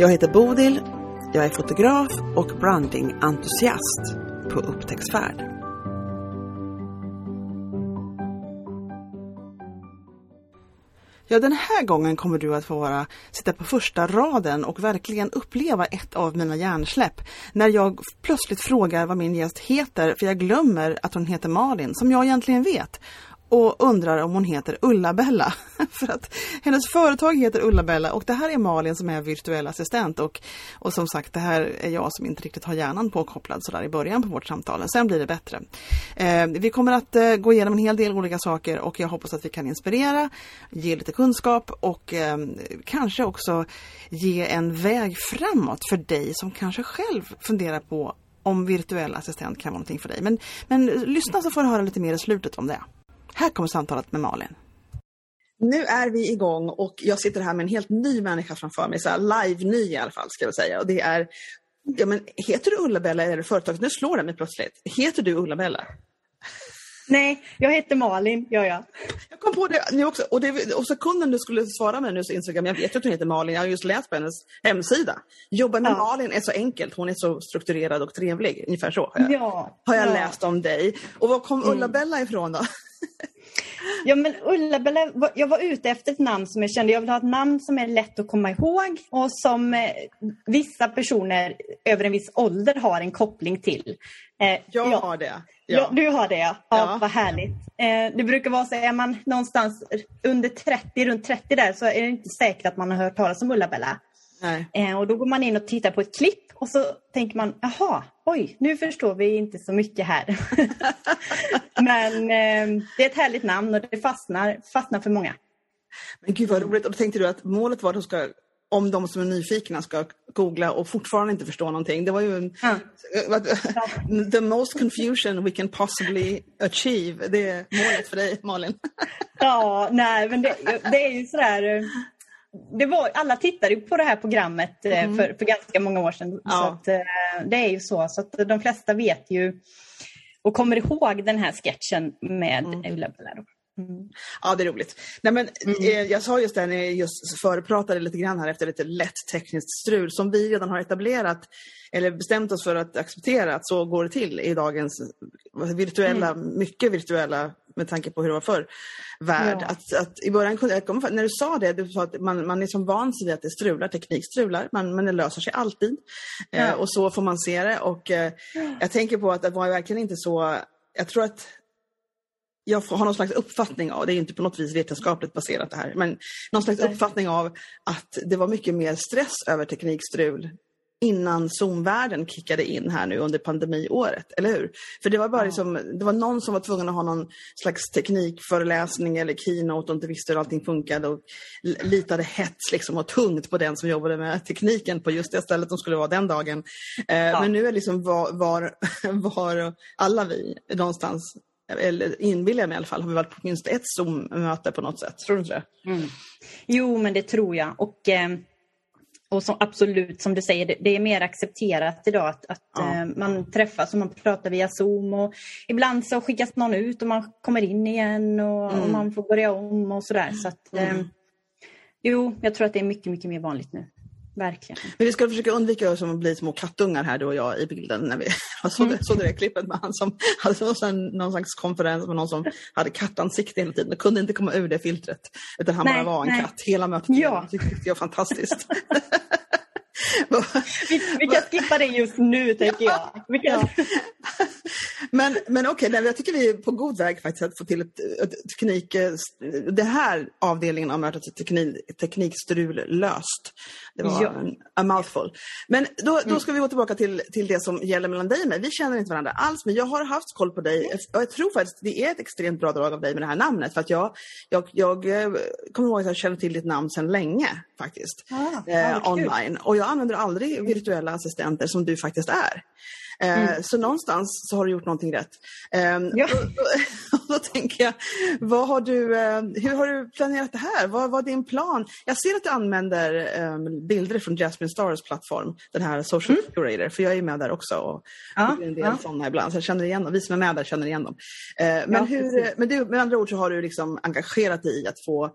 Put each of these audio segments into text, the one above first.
Jag heter Bodil, jag är fotograf och brandingentusiast på upptäcktsfärd. Ja, den här gången kommer du att få vara, sitta på första raden och verkligen uppleva ett av mina hjärnsläpp. När jag plötsligt frågar vad min gäst heter, för jag glömmer att hon heter Malin, som jag egentligen vet och undrar om hon heter Ulla-Bella. För att hennes företag heter Ulla-Bella och det här är Malin som är virtuell assistent och, och som sagt det här är jag som inte riktigt har hjärnan påkopplad sådär i början på vårt samtal. Sen blir det bättre. Eh, vi kommer att eh, gå igenom en hel del olika saker och jag hoppas att vi kan inspirera, ge lite kunskap och eh, kanske också ge en väg framåt för dig som kanske själv funderar på om virtuell assistent kan vara någonting för dig. Men, men lyssna så får du höra lite mer i slutet om det. Här kommer samtalet med Malin. Nu är vi igång och jag sitter här med en helt ny människa framför mig, så live-ny i alla fall ska jag säga. Och det är, ja men heter du Ulla-Bella eller är det företaget? Nu slår det mig plötsligt. Heter du Ulla-Bella? Nej, jag heter Malin, gör jag. Jag kom på det nu också. Och, det, och sekunden du skulle svara mig nu så insåg jag, jag vet att hon heter Malin, jag har just läst på hennes hemsida. Jobba med ja. Malin är så enkelt, hon är så strukturerad och trevlig. Ungefär så har jag, ja, har jag ja. läst om dig. Och var kom mm. Ulla-Bella ifrån då? Ja men Ulla-Bella, jag var ute efter ett namn som jag kände, jag vill ha ett namn som är lätt att komma ihåg och som eh, vissa personer över en viss ålder har en koppling till. Eh, jag ja, har det. Ja. ja. du har det ja. ja, ja. Vad härligt. Eh, det brukar vara så, är man någonstans under 30, runt 30 där så är det inte säkert att man har hört talas om Ulla-Bella. Eh, och då går man in och tittar på ett klipp och så tänker man, jaha, oj, nu förstår vi inte så mycket här. Men eh, det är ett härligt namn och det fastnar, fastnar för många. Men gud vad roligt. Och då tänkte du att målet var att ska, om de som är nyfikna ska googla och fortfarande inte förstå någonting. Det var ju en, ja. the most confusion we can possibly achieve. Det är målet för dig, Malin. ja, nej, men det, det är ju sådär eh, det var, alla tittade på det här programmet eh, mm. för, för ganska många år sedan. Ja. Så att, eh, det är ju så, så att de flesta vet ju och kommer ihåg den här sketchen med mm. Ulla Bella. Mm. Ja, det är roligt. Nej, men, mm. eh, jag sa just det när jag just förepratade lite grann här efter lite lätt tekniskt strul som vi redan har etablerat eller bestämt oss för att acceptera att så går det till i dagens virtuella, mm. mycket virtuella med tanke på hur det var förr, värld. Ja. Att, att i början när du sa det, du sa att man, man är som van sig vid att det strular, teknik strular, man, men det löser sig alltid. Ja. Eh, och så får man se det. Och eh, jag tänker på att det var verkligen inte så, jag tror att jag har någon slags uppfattning av, det är inte på något vis vetenskapligt baserat det här, men någon slags uppfattning av att det var mycket mer stress över teknikstrul innan Zoom-världen kickade in här nu under pandemiåret, eller hur? För det var bara ja. liksom, det var någon som var tvungen att ha någon slags teknikföreläsning eller keynote och inte visste hur allting funkade och litade hets liksom och tungt på den som jobbade med tekniken på just det stället de skulle vara den dagen. Eh, ja. Men nu är liksom var, var, var alla vi någonstans eller inbillar jag mig i alla fall, har vi varit på minst ett Zoom-möte på något sätt. Tror du inte det? Mm. Jo, men det tror jag. Och, eh, och som, absolut, som du säger, det, är mer accepterat idag att, att ja. eh, man träffas och man pratar via Zoom. Och ibland så skickas någon ut och man kommer in igen och, mm. och man får börja om och sådär. Så att, eh, mm. Jo, jag tror att det är mycket, mycket mer vanligt nu. Verkligen. Men vi ska försöka undvika att bli små kattungar här du och jag i bilden. När vi, såg, mm. du det klippet med han som hade någon slags konferens med någon som hade kattansikte hela tiden och kunde inte komma ur det filtret. Utan han nej, bara var en nej. katt hela mötet. Ja. Det tyckte jag var fantastiskt. vi, vi kan skippa det just nu tänker jag. Kan... men men okej, okay, jag tycker vi är på god väg faktiskt att få till ett, ett teknik... Det här avdelningen av mötet teknik, teknikstrul löst. Det var ja. en, a mouthful. Men då, då mm. ska vi gå tillbaka till, till det som gäller mellan dig och mig. Vi känner inte varandra alls, men jag har haft koll på dig. Och jag tror faktiskt det är ett extremt bra drag av dig med det här namnet. För att jag, jag, jag eh, kommer ihåg att jag känner till ditt namn sedan länge faktiskt. Ah, eh, online. Och jag använder aldrig virtuella assistenter som du faktiskt är. Eh, mm. Så någonstans så har du gjort någonting rätt. Ehm, ja. Då tänker jag, vad har du, eh, hur har du planerat det här? Vad var din plan? Jag ser att du använder um, bilder från Jasmine Stars plattform, den här Social mm. Curator, för jag är med där också och ja, en del ja. sådana ibland, så jag känner igen dem. Vi som är med där känner igen dem. Uh, men, ja, hur, men du, med andra ord så har du liksom engagerat dig i att få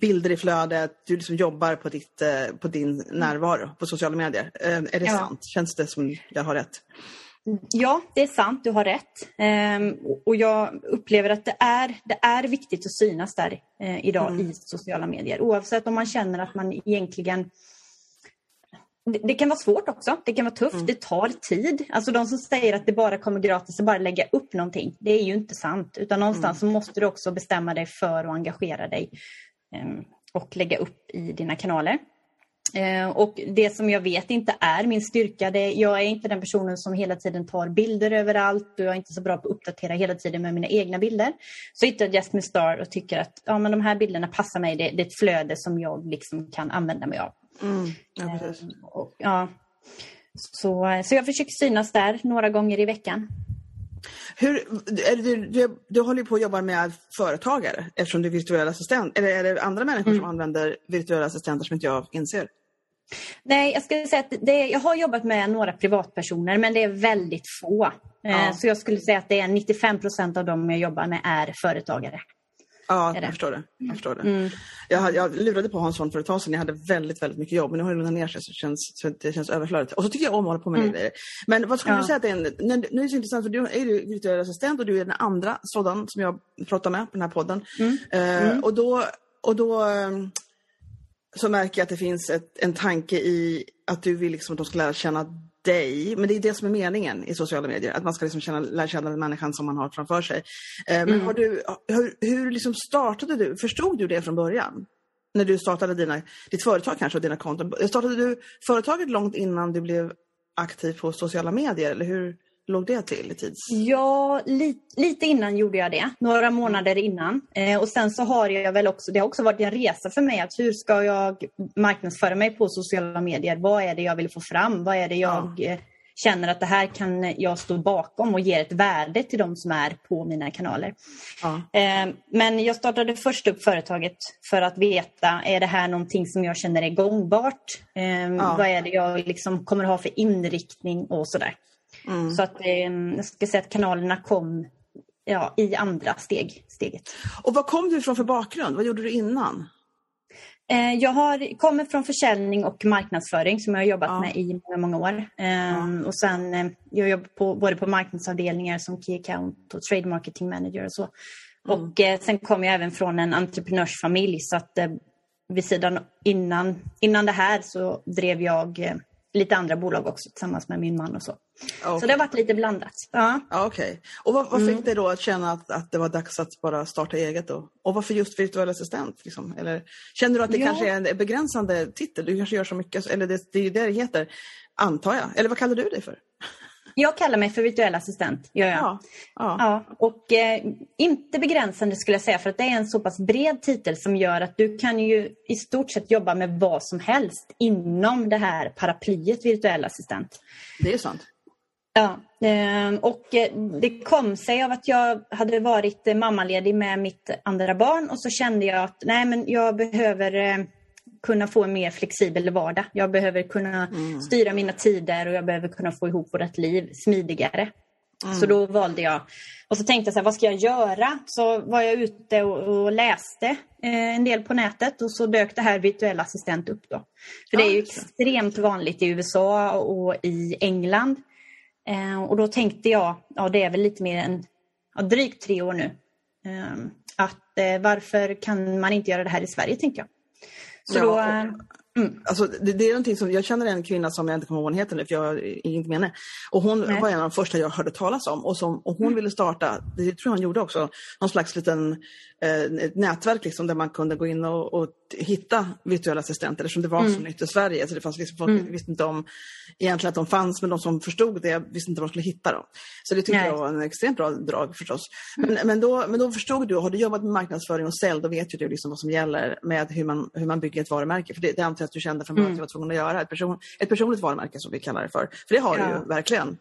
bilder i flödet, du liksom jobbar på, ditt, på din närvaro på sociala medier. Är det sant? Känns det som jag har rätt? Ja, det är sant, du har rätt. Ehm, och jag upplever att det är, det är viktigt att synas där eh, idag mm. i sociala medier. Oavsett om man känner att man egentligen det, det kan vara svårt också. Det kan vara tufft. Mm. Det tar tid. Alltså de som säger att det bara kommer gratis att bara lägga upp någonting. Det är ju inte sant. Utan någonstans mm. så måste du också bestämma dig för att engagera dig um, och lägga upp i dina kanaler. Eh, och det som jag vet inte är min styrka, det, jag är inte den personen som hela tiden tar bilder överallt och jag är inte så bra på att uppdatera hela tiden med mina egna bilder. Så hittade jag Jasmine Star och tycker att ja, men de här bilderna passar mig, det, det är ett flöde som jag liksom kan använda mig av. Mm, ja. Eh, och, ja. Så, så jag försöker synas där några gånger i veckan. Hur, du, du, du håller på att jobba med företagare eftersom du är virtuell assistent. Eller är det andra människor mm. som använder virtuella assistenter som inte jag inser? Nej, jag skulle säga att det, jag har jobbat med några privatpersoner men det är väldigt få. Eh, ja. Så jag skulle säga att det är 95 procent av dem jag jobbar med är företagare. Ja, jag förstår det. Jag, förstår det. Mm. Jag, jag lurade på Hans för ett tag sedan. Jag hade väldigt, väldigt mycket jobb men nu har det lugnat ner sig så det känns, så det känns överflödigt. Och så tycker jag om att hålla på med mm. det. Men vad skulle ja. du säga att det är en, nu är det så intressant för du är ju virtuell assistent och du är den andra sådan som jag pratar med på den här podden. Mm. Uh, och då, och då um, så märker jag att det finns ett, en tanke i att du vill liksom att de ska lära känna dig. Men det är det som är meningen i sociala medier, att man ska liksom känna, lära känna den människan som man har framför sig. Eh, men mm. du, hur, hur liksom startade du, förstod du det från början? När du startade dina, ditt företag kanske och dina konton. Startade du företaget långt innan du blev aktiv på sociala medier? Eller hur, låg det till i tids? Ja, li lite innan gjorde jag det. Några månader innan. Eh, och sen så har jag väl också, det har också varit en resa för mig att hur ska jag marknadsföra mig på sociala medier? Vad är det jag vill få fram? Vad är det jag ja. Eh, känner att det här kan jag stå bakom och ge ett värde till de som är på mina kanaler. Ja. Eh, men jag startade först upp företaget för att veta, är det här någonting som jag känner är gångbart? Eh, ja. Vad är det jag liksom kommer ha för inriktning och sådär. Mm. Så att eh, jag ska säga att kanalerna kom ja, i andra steg, steget. Och vad kom du ifrån för bakgrund? Vad gjorde du innan? Eh, jag har, kommer från försäljning och marknadsföring som jag har jobbat ja. med i många, många år. Ja. Ehm, och sen, eh, jag jobbar på, både på marknadsavdelningar som Key Account och Trade Marketing Manager och så. Mm. Och sen kom jag även från en entreprenörsfamilj så att vid sidan innan, innan det här så drev jag lite andra bolag också tillsammans med min man och så. Okay. Så det har varit lite blandat. Ja. Okej. Okay. Och vad, vad fick mm. dig då att känna att, att det var dags att bara starta eget? Då? Och varför just virtuell assistent? Liksom? Eller, känner du att det ja. kanske är en begränsande titel? Du kanske gör så mycket, eller det, det är det det heter, antar jag. Eller vad kallar du dig för? Jag kallar mig för virtuell assistent. Gör jag. Ja, ja. ja och eh, inte begränsande skulle jag säga för att det är en så pass bred titel som gör att du kan ju i stort sett jobba med vad som helst inom det här paraplyet virtuell assistent. Det är sant. Ja, ehm, och eh, det kom sig av att jag hade varit mammaledig med mitt andra barn och så kände jag att nej men jag behöver eh, kunna få en mer flexibel vardag. Jag behöver kunna mm. styra mina tider och jag behöver kunna få ihop vårt liv smidigare. Mm. Så då valde jag, och så tänkte jag så här, vad ska jag göra? Så var jag ute och, och läste eh, en del på nätet och så dök det här virtuell assistent upp då. För det är ju extremt vanligt i USA och i England. Eh, och då tänkte jag, ja det är väl lite mer än ja, drygt tre år nu, eh, att eh, varför kan man inte göra det här i Sverige tänkte jag. Så ja, då, Mm. Alltså, det, det, är någonting som, jag känner en kvinna som jag inte kommer ihåg vad hon heter nu för jag är inte med henne. Och hon Nej. var en av de första jag hörde talas om och, som, och hon mm. ville starta, det tror jag hon gjorde också, någon slags liten eh, nätverk liksom, där man kunde gå in och, och hitta virtuella assistenter eftersom det var mm. så nytt i Sverige. Så det fanns liksom, folk mm. visste inte om egentligen att de fanns men de som förstod det visste inte var de skulle hitta dem. Så det tyckte Nej. jag var en extremt bra drag förstås. Men, men, då, men då förstod du, har du jobbat med marknadsföring och sälj då vet ju du liksom vad som gäller med hur man, hur man bygger ett varumärke. För det, det antar jag att du kände från början mm. att du var tvungen att göra. Ett, person, ett personligt varumärke som vi kallar det för. För det har ja. du ju verkligen.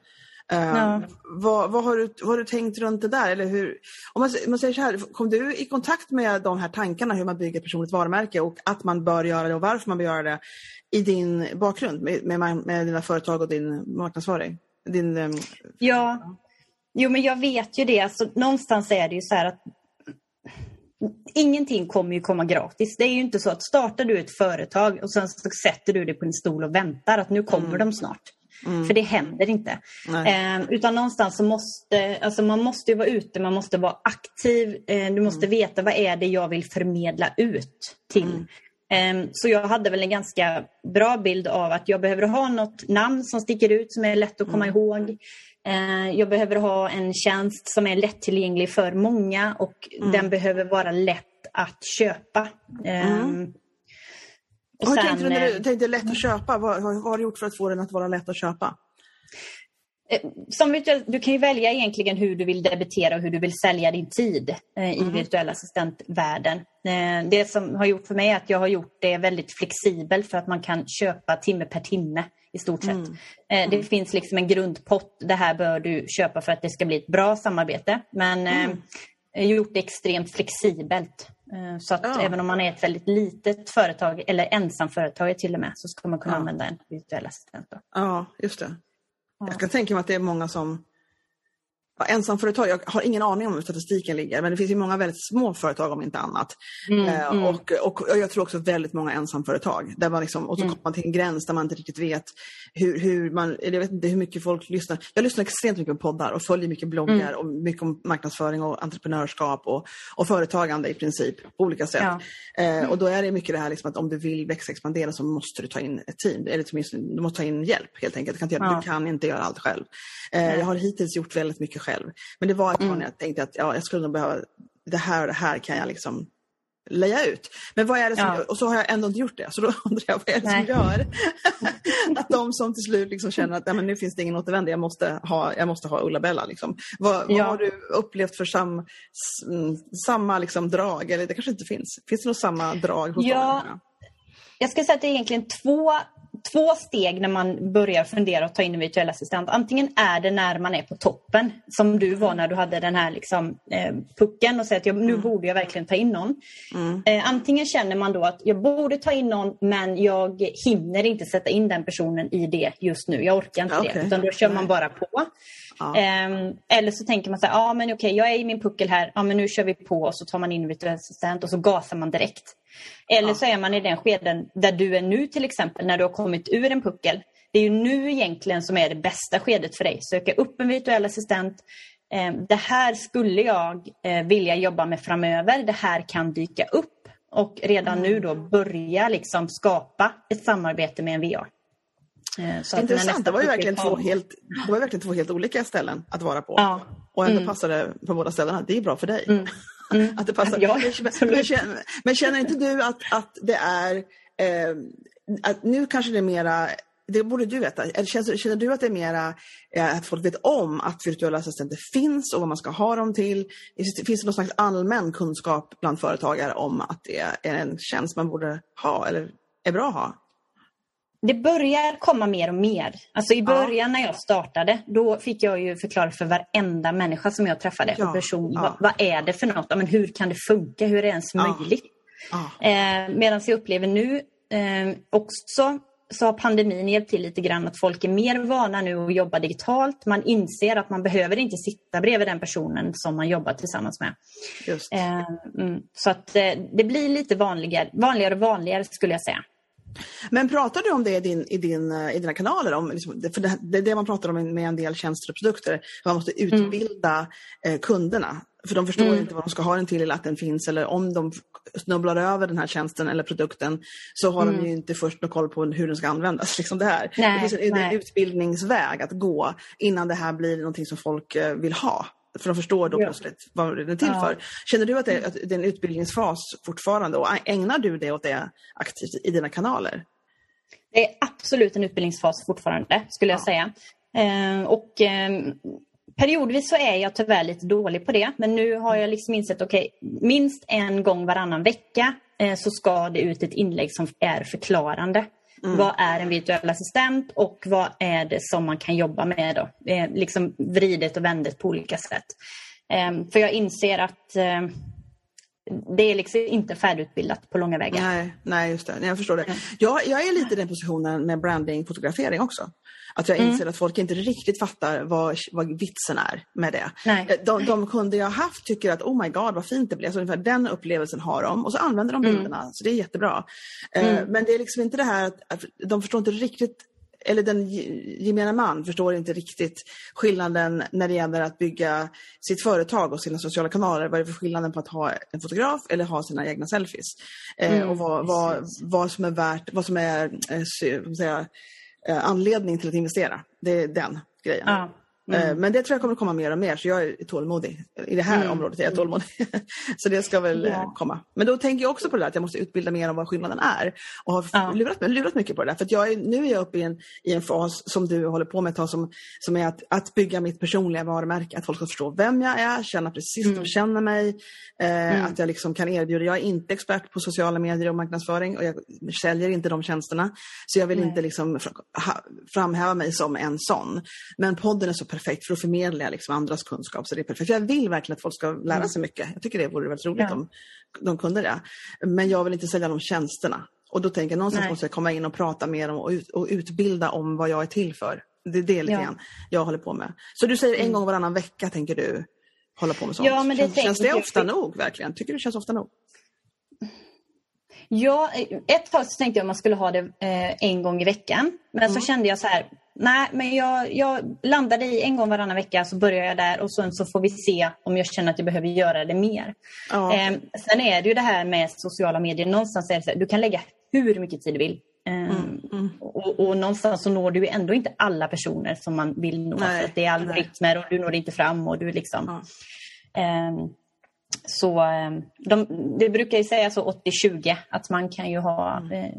Ja. vad, vad, har du, vad har du tänkt runt det där? Eller hur, om man, man säger så här, kom du i kontakt med de här tankarna hur man bygger ett personligt varumärke och att man bör göra det och varför man bör göra det i din bakgrund med, med, med dina företag och din marknadsföring? Din, um... Ja, jo men jag vet ju det. Alltså, någonstans är det ju så här att ingenting kommer ju komma gratis. Det är ju inte så att startar du ett företag och sen så sätter du dig på en stol och väntar att nu kommer mm. de snart. Mm. För det händer inte. Eh, utan någonstans så måste, alltså man måste vara ute, man måste vara aktiv. Eh, du måste mm. veta vad är det jag vill förmedla ut till. Eh, så jag hade väl en ganska bra bild av att jag behöver ha något namn som sticker ut som är lätt att komma mm. ihåg. Eh, jag behöver ha en tjänst som är lättillgänglig för många och mm. den behöver vara lätt att köpa. Mm. Och sen, tänkte du när du eh, tänkte lätt att köpa? Vad, vad, har du gjort för att få den att vara lätt att köpa? Eh, som virtuell, du kan ju välja egentligen hur du vill debitera och hur du vill sälja din tid eh, i mm. virtuell assistentvärlden. Eh, det som har gjort för mig är att jag har gjort det väldigt flexibelt för att man kan köpa timme per timme i stort sett. Mm. Eh, det mm. finns liksom en grundpott. Det här bör du köpa för att det ska bli ett bra samarbete. Men eh, mm. har gjort det extremt flexibelt. Eh, så att ja. även om man är ett väldigt litet företag eller ensamföretag till och med så ska man kunna ja. använda en virtuell assistent. Då. Ja, just det. Jag kan tänka mig att det är många som Ja, ensamföretag, jag har ingen aning om hur statistiken ligger, men det finns ju många väldigt små företag om inte annat. Mm, eh, mm. Och, och, och, jag tror också väldigt många ensamföretag. Där man liksom, och så mm. kommer man till en gräns där man inte riktigt vet hur, hur man, jag vet inte hur mycket folk lyssnar. Jag lyssnar extremt mycket på poddar och följer mycket bloggar mm. och mycket om marknadsföring och entreprenörskap och, och företagande i princip på olika sätt. Ja. Eh, och då är det mycket det här liksom att om du vill växa och expandera så måste du ta in ett team, eller du måste ta in hjälp helt enkelt. Du kan inte, ja. du kan inte göra allt själv. Eh, jag har hittills gjort väldigt mycket själv. Men det var ett mm. när jag tänkte att ja, jag skulle nog behöva, det här och det här kan jag liksom leja ut. Men vad är det som, ja. och så har jag ändå inte gjort det. Så då undrar jag, vad är det Nej. som gör att de som till slut liksom känner att Nej, men nu finns det ingen återvändo, jag måste ha, jag måste ha Ulla-Bella. Liksom. Vad, ja. vad, har du upplevt för sam, samma liksom drag? Eller det kanske inte finns. Finns det något samma drag hos ja. Jag ska säga att det är egentligen två två steg när man börjar fundera att ta in en virtuell assistent. Antingen är det när man är på toppen, som du var när du hade den här liksom, eh, pucken och säger att jag, nu mm. borde jag verkligen ta in någon. Mm. Eh, antingen känner man då att jag borde ta in någon men jag hinner inte sätta in den personen i det just nu. Jag orkar inte okay. det. Utan då kör man bara på. Ja. Eh, eller så tänker man så här, ja men okej jag är i min puckel här, ja men nu kör vi på och så tar man in virtuell assistent och så gasar man direkt. Eller ja. så är man i den skeden där du är nu till exempel, när du har kommit ur en puckel. Det är ju nu egentligen som är det bästa skedet för dig. Söka upp en virtuell assistent. Ehm, det här skulle jag eh, vilja jobba med framöver. Det här kan dyka upp. Och redan mm. nu då börja liksom skapa ett samarbete med en VA. Eh, så Intressant, det var ju verkligen två, helt, det var verkligen två helt olika ställen att vara på. Ja. Och ändå mm. passade på båda ställena. Det är bra för dig. Mm. Mm. att det passar. Ja, men, känner, men, känner inte du att, att det är, eh, att nu kanske det är mera det borde du veta. Eller känner, känner du att det är mera eh, att folk vet om att virtuella assistenter finns och vad man ska ha dem till? Finns det någon slags allmän kunskap bland företagare om att det är en tjänst man borde ha eller är bra att ha? Det börjar komma mer och mer. Alltså i början ja. när jag startade, då fick jag ju förklara för varenda människa som jag träffade ja. person, ja. vad, vad, är det för något? Men hur kan det funka? Hur är det ens möjligt? Eh, Medan jag upplever nu eh, också så har pandemin hjälpt till lite grann att folk är mer vana nu att jobba digitalt. Man inser att man behöver inte sitta bredvid den personen som man jobbar tillsammans med. Eh, mm, så att eh, det blir lite vanligare, vanligare och vanligare skulle jag säga. Men pratar du om det i, din, i, din, eh, i dina kanaler? Om, liksom, för det, det är det man pratar om med en del tjänster och produkter. Man måste mm. utbilda mm. kunderna. För de förstår mm. inte vad de ska ha den till eller att den finns. Eller om de snubblar över den här tjänsten eller produkten så har mm. de ju inte först någon koll på hur den ska användas. Liksom det, här. Nej, det finns en, en utbildningsväg att gå innan det här blir någonting som folk eh, vill ha. För de förstår då ja. plötsligt vad det är till ja. för. Känner du att det, att det är en utbildningsfas fortfarande och ägnar du det åt det aktivt i dina kanaler? Det är absolut en utbildningsfas fortfarande skulle jag säga. Eh, och eh, periodvis så är jag tyvärr lite dålig på det. Men nu har jag liksom insett, okej, okay, minst en gång varannan vecka eh, så ska det ut ett inlägg som är förklarande. Mm. Vad är en virtuell assistent och vad är det som man kan jobba med då? Eh, liksom vridet och vändet på olika sätt. Eh, för jag inser att ehm, det är liksom inte färdigutbildat på långa vägar. Nej, nej just det. Jag förstår det. Jag, jag är lite i den positionen med branding, fotografering också. Att jag inser mm. att folk inte riktigt fattar vad, vad vitsen är med det. Nej. Eh, de, de kunder jag haft tycker att oh my god vad fint det blev. Så ungefär den upplevelsen har de och så använder de mm. bilderna. Mm. Så det är jättebra. Eh, mm. Men det är liksom inte det här att de förstår inte riktigt eller den gemene man förstår inte riktigt skillnaden när det gäller att bygga sitt företag och sina sociala kanaler. Vad är det för skillnaden på att ha en fotograf eller ha sina egna selfies? Eh, mm, och vad, vad, vad, som är värt, vad som är eh, säga, eh, anledning till att investera. Det är den grejen. Ja. Eh, mm. Men det tror jag kommer komma mer och mer, så jag är tålmodig. I det här mm. området är jag tålmodig. så det ska väl ja. komma. Men då tänker jag också på det där att jag måste utbilda mer om vad skillnaden är. Och har ja. lurat, lurat mycket på det där. För jag är, nu är jag uppe i en, i en fas som du håller på med ett tag som, som är att, att bygga mitt personliga varumärke. Att folk ska förstå vem jag är, känna precis mm. de känner mig. Eh, mm. Att jag liksom kan erbjuda, jag är inte expert på sociala medier och marknadsföring och jag säljer inte de tjänsterna. Så jag vill Nej. inte liksom framhäva mig som en sån. Men podden är så perfekt för att förmedla liksom andras kunskap. Så det är perfekt. Jag vill verkligen att folk ska lära mm. sig mycket. Jag tycker det vore väldigt roligt ja. om de kunde det. Men jag vill inte sälja de tjänsterna. Och då tänker jag någonstans Nej. måste jag komma in och prata mer om och, ut, och utbilda om vad jag är till för. Det är det lite ja. grann jag håller på med. Så du säger en mm. gång varannan vecka tänker du hålla på med sånt? Ja, men det känns, känns det ofta jag... nog verkligen? Tycker du det känns ofta nog? Ja, ett tag så tänkte jag att man skulle ha det eh, en gång i veckan. Men mm. så kände jag så här, nej men jag, jag landade i en gång varannan vecka så börjar jag där och sen så får vi se om jag känner att jag behöver göra det mer. Ja. Eh, sen är det ju det här med sociala medier, någonstans är det så här, du kan lägga hur mycket tid du vill. Eh, mm, mm. Och, och, någonstans så når du ändå inte alla personer som man vill nå. Nej, för det är algoritmer och du når inte fram och du liksom... Ja. Eh, så ehm, de, det brukar ju säga så 80-20 att man kan ju ha mm.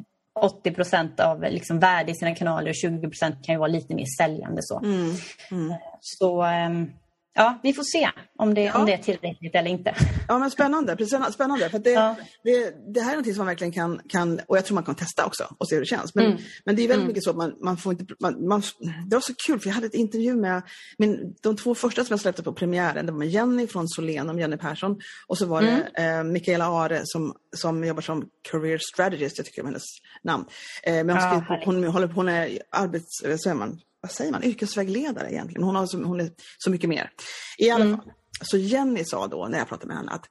80 eh, procent av liksom värde i sina kanaler och 20 procent kan ju vara lite mer säljande. Så, mm. Mm. så ehm, ja, vi får se om det, ja. om det är tillräckligt eller inte. Ja, men spännande. Precis, spännande. För det, ja. det, det, här är något som man verkligen kan, kan, och jag tror man kan testa också och se hur det känns. Men, mm. men det är väldigt mm. mycket så att man, man får inte, man, man, det var så kul för jag hade ett intervju med, min, de två första som jag släppte på premiären, det var med Jenny från Solén, om Jenny Persson, och så var det mm. eh, Mikaela Are som, som jobbar som career strategist, jag tycker det hennes namn. Eh, men hon, ja, hon, hon, hon är arbets, så är man, vad säger man, yrkesvägledare egentligen. Hon, har så, hon är så mycket mer. I alla mm. fall, så Jenny sa då när jag pratade med henne att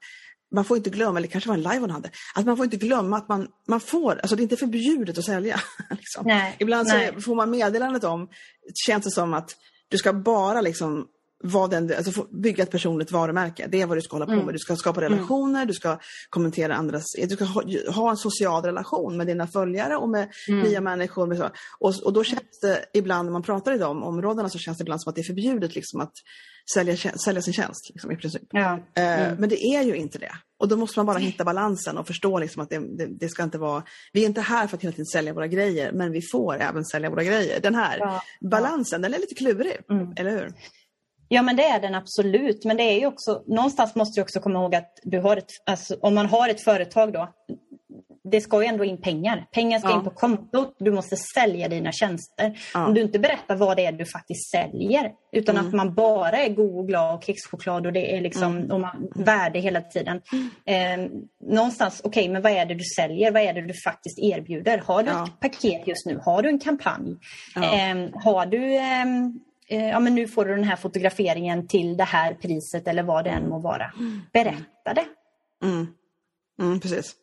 man får inte glömma, eller kanske var en live hon hade, att man får inte glömma att man, man får, alltså det är inte förbjudet att sälja. liksom. nej, Ibland nej. får man meddelandet om, känns det som att du ska bara liksom vad den, alltså bygga ett personligt varumärke. Det är vad du ska hålla på med. Mm. Du ska skapa mm. relationer, mm. du ska kommentera andras, du ska ha, ha, en social relation med dina följare och med mm. nya människor. Med så. Och, och då känns det ibland när man pratar i de områdena så känns det ibland som att det är förbjudet liksom, att sälja, sälja sin tjänst liksom, i princip. Ja. Eh, mm. men det är ju inte det. Och då måste man bara hitta balansen och förstå liksom, att det, det, det, ska inte vara, vi är inte här för att hela tiden sälja våra grejer men vi får även sälja våra grejer. Den här ja. balansen, den är lite klurig, mm. eller hur? Ja men det är den absolut. Men det är ju också, någonstans måste du också komma ihåg att du har ett, alltså, om man har ett företag då, det ska ju ändå in pengar. Pengar ska ja. in på kontot. Du måste sälja dina tjänster. Ja. Om du inte berättar vad det är du faktiskt säljer utan mm. att man bara är god och glad och kexchoklad och det är liksom mm. och man, värde hela tiden. Mm. Eh, någonstans, okej okay, men vad är det du säljer? Vad är det du faktiskt erbjuder? Har du ja. ett paket just nu? Har du en kampanj? Eh, har du eh, eh, ja, men nu får du den här fotograferingen till det här priset eller vad det än må vara. Berätta det. Mm. Mm, precis.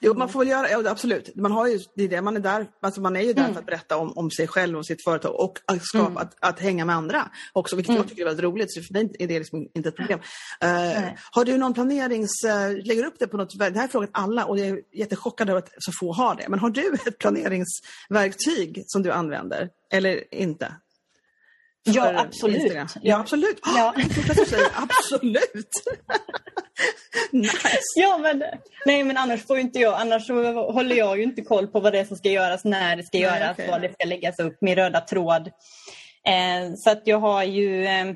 Jo, man får väl göra, ja, absolut. Man, har ju, det är det man är där, alltså man är ju där mm. för att berätta om, om sig själv och sitt företag och att, skapa, mm. att, att, hänga med andra också, vilket mm. jag tycker är väldigt roligt. Så för dig är det liksom inte ett problem. Uh, har du någon planerings... Uh, lägger upp det på något... Det här är frågat alla och jag är jättechockad över att så få har det. Men har du ett planeringsverktyg som du använder? Eller inte? Ja, absolut. Instagram. Ja, absolut. Ja. absolut. nice. Ja, men, nej, men annars får inte jag, annars håller jag ju inte koll på vad det är som ska göras, när det ska nej, göras, okay. vad det ska läggas upp, min röda tråd. Eh, så att jag har ju eh,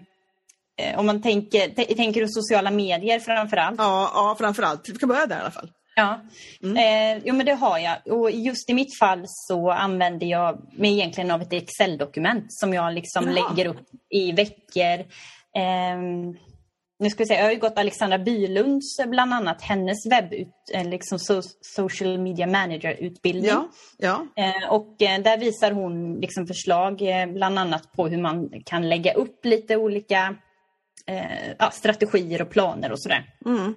om man tänker, tänker du sociala medier framför allt? Ja, ja framför allt. Vi kan börja där i alla fall. Ja, mm. eh, jo, men det har jag. Och just i mitt fall så använder jag mig egentligen av ett Excel-dokument som jag liksom ja. lägger upp i veckor. Eh, nu ska vi se, jag har ju gått Alexandra Bylunds, bland annat, hennes webb, eh, liksom social media manager-utbildning. Ja, ja. Eh, och eh, där visar hon liksom förslag, eh, bland annat på hur man kan lägga upp lite olika strategier och planer och sådär. Mm.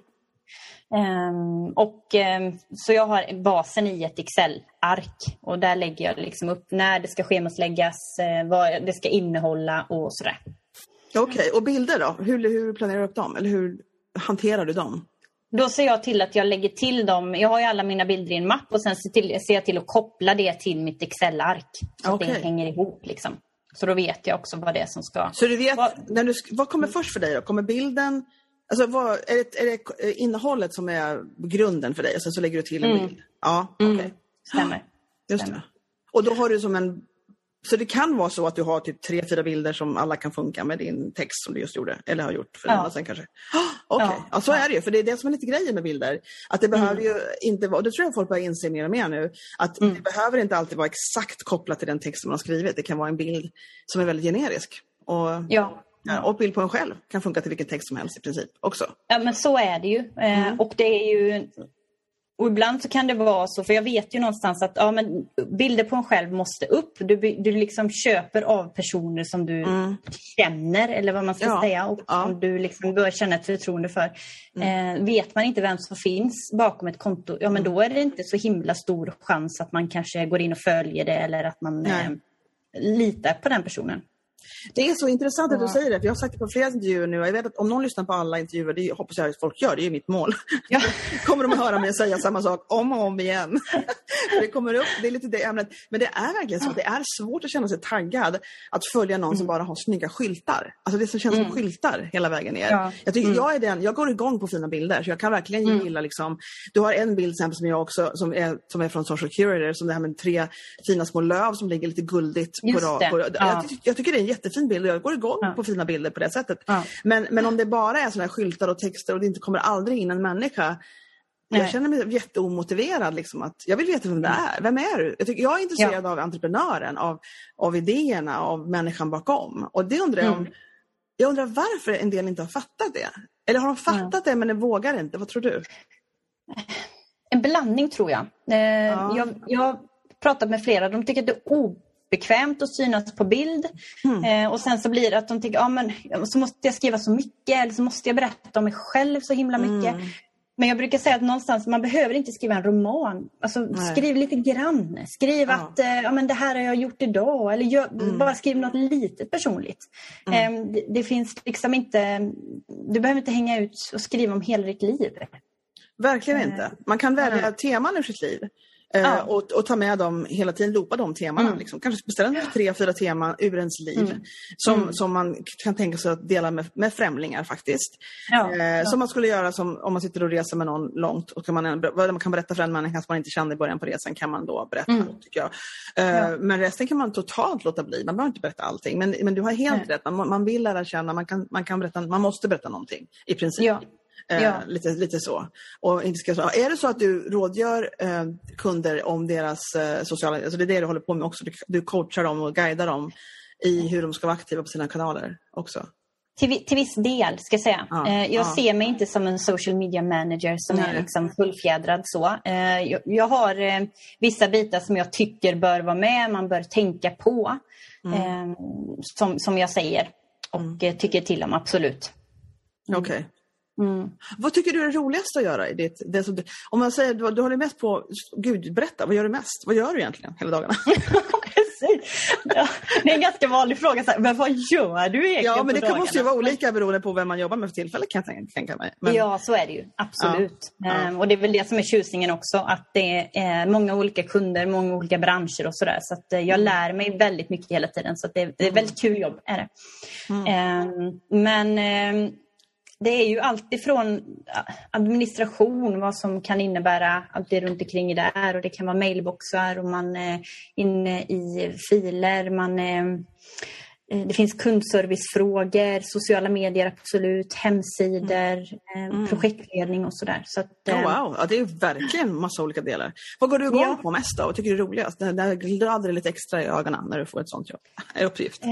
Um, och, um, så jag har basen i ett Excel-ark och där lägger jag liksom upp när det ska schemasläggas, uh, vad det ska innehålla och sådär. Okej, okay. och bilder då? Hur, hur planerar du upp dem? Eller hur hanterar du dem? Då ser jag till att jag lägger till dem. Jag har ju alla mina bilder i en mapp och sen ser, till, ser jag till att koppla det till mitt Excel-ark. Så okay. att det hänger ihop. Liksom. Så då vet jag också vad det är som ska... Så du vet, vad, när du, vad kommer först för dig då? Kommer bilden, Alltså, vad, är, det, är det innehållet som är grunden för dig och sen så lägger du till en mm. bild? Ja, okej. Okay. Mm. Stämmer. Just Stämmer. det. Och då har du som en... Så det kan vara så att du har typ tre, fyra bilder som alla kan funka med din text som du just gjorde, eller har gjort för ja. sen kanske. Okej, okay. ja. ja. så är det ju, för det är det som är lite grejen med bilder. Att det behöver mm. ju inte vara, och det tror jag folk börjar inse mer och mer nu, att mm. det behöver inte alltid vara exakt kopplat till den text som man har skrivit. Det kan vara en bild som är väldigt generisk. Och ja. Ja, och bild på en själv kan funka till vilken text som helst i princip också. Ja men så är det ju. Eh, mm. och det är ju och ibland så kan det vara så, för jag vet ju någonstans att ja, men bilder på en själv måste upp. Du, du liksom köper av personer som du mm. känner, eller vad man ska ja. säga, och ja. som du liksom bör känna ett förtroende för. Mm. Eh, vet man inte vem som finns bakom ett konto, ja men mm. då är det inte så himla stor chans att man kanske går in och följer det eller att man eh, litar på den personen. Det är så intressant att du säger det, för jag har sagt det på flera intervjuer nu jag vet att om någon lyssnar på alla intervjuer, det hoppas jag att folk gör, det är mitt mål. Ja. kommer de att höra mig säga samma sak om och om igen. det kommer upp, det är lite det ämnet. Men det är verkligen så, det är svårt att känna sig taggad att följa någon mm. som bara har snygga skyltar. Alltså det som känns mm. som skyltar hela vägen ner. Ja. Jag, tycker, mm. jag, är den, jag går igång på fina bilder, så jag kan verkligen mm. gilla liksom, du har en bild exempel som jag också, som är, som är från Social Curator, som det här med tre fina små löv som ligger lite guldigt. På, på, ja. jag, jag, tycker det är en jättefin bild och jag går igång ja. på fina bilder på det sättet. Ja. Men, men om det bara är såna skyltar och texter och det inte kommer aldrig in en människa Nej. Jag känner mig jätteomotiverad. Liksom, att jag vill veta vem det är. Vem är du? Jag, tycker, jag är intresserad ja. av entreprenören, av, av idéerna, av människan bakom. Och det undrar jag om... Mm. Jag undrar varför en del inte har fattat det. Eller har de fattat det men de vågar inte? Vad tror du? En blandning tror jag. Eh, ja. jag. Jag pratat med flera. De tycker att det är bekvämt att synas på bild. Mm. Eh, och sen så blir det att de tycker, ja men så måste jag skriva så mycket eller så måste jag berätta om mig själv så himla mycket. Mm. Men jag brukar säga att någonstans, man behöver inte skriva en roman. Alltså, skriv lite grann. Skriv ja. att eh, ja, men det här har jag gjort idag. Eller gör, mm. bara skriv något litet personligt. Mm. Eh, det, det, finns liksom inte... Du behöver inte hänga ut och skriva om hela ditt liv. Verkligen eh, inte. Man kan välja teman ur sitt liv. Eh, ja. och, och, ta med dem hela tiden, loopa de temana. Mm. Liksom. Kanske beställa tre, fyra teman ur ens liv mm. Som, mm. som man kan tänka sig att dela med, med främlingar faktiskt. Ja. Eh, ja. Som man skulle göra som, om man sitter och reser med någon långt och kan man, man kan berätta för en människa som man inte kände i början på resan kan man då berätta. Mm. Tycker jag. Eh, men resten kan man totalt låta bli, man behöver inte berätta allting. Men, men du har helt rätt, man, man vill lära känna, man, kan, man, kan berätta, man måste berätta någonting i princip. Eh, ja. lite, lite så. Och inte ska, är det så att du rådgör eh, kunder om deras eh, sociala... Alltså det är det du håller på med också. Du, du coachar dem och guidar dem i hur de ska vara aktiva på sina kanaler också? Till, till viss del, ska jag säga. Ja, eh, jag ja. ser mig inte som en social media manager som Nej. är liksom fullfjädrad så. Eh, jag, jag, har vissa bitar som jag tycker bör vara med, man bör tänka på. Mm. Som, som jag säger och mm. tycker till om, absolut. Mm. Okej. Okay. Mm. Vad tycker du är roligast att göra? I ditt, det som du, om man säger du, du håller mest på, gud berätta, vad gör du mest? Vad gör du egentligen hela dagarna? Ja, det är en ganska vanlig fråga, så här, men vad gör du egentligen Ja, men det kan måste ju vara olika beroende på vem man jobbar med för tillfället kan jag tänka mig. Men... Ja, så är det ju. Absolut. Ja, ja. Um, och det är väl det som är tjusningen också, att det är många olika kunder, många olika branscher och sådär. Så att uh, jag mm. lär mig väldigt mycket hela tiden. Så det, det, är väldigt kul jobb. Är det. Mm. Um, men um, det är ju alltifrån administration, vad som kan innebära allt det runt omkring där och det kan vara mailboxar och man är inne i filer, man är det finns kundservicefrågor, sociala medier absolut, hemsidor, mm. mm. projektledning och sådär. Så att, oh, wow, ja, det är verkligen massa olika delar. Vad går du igång ja. på mest då? Vad tycker du är roligast? Det, det glider lite extra i ögonen när du får ett sånt jobb, uppgift.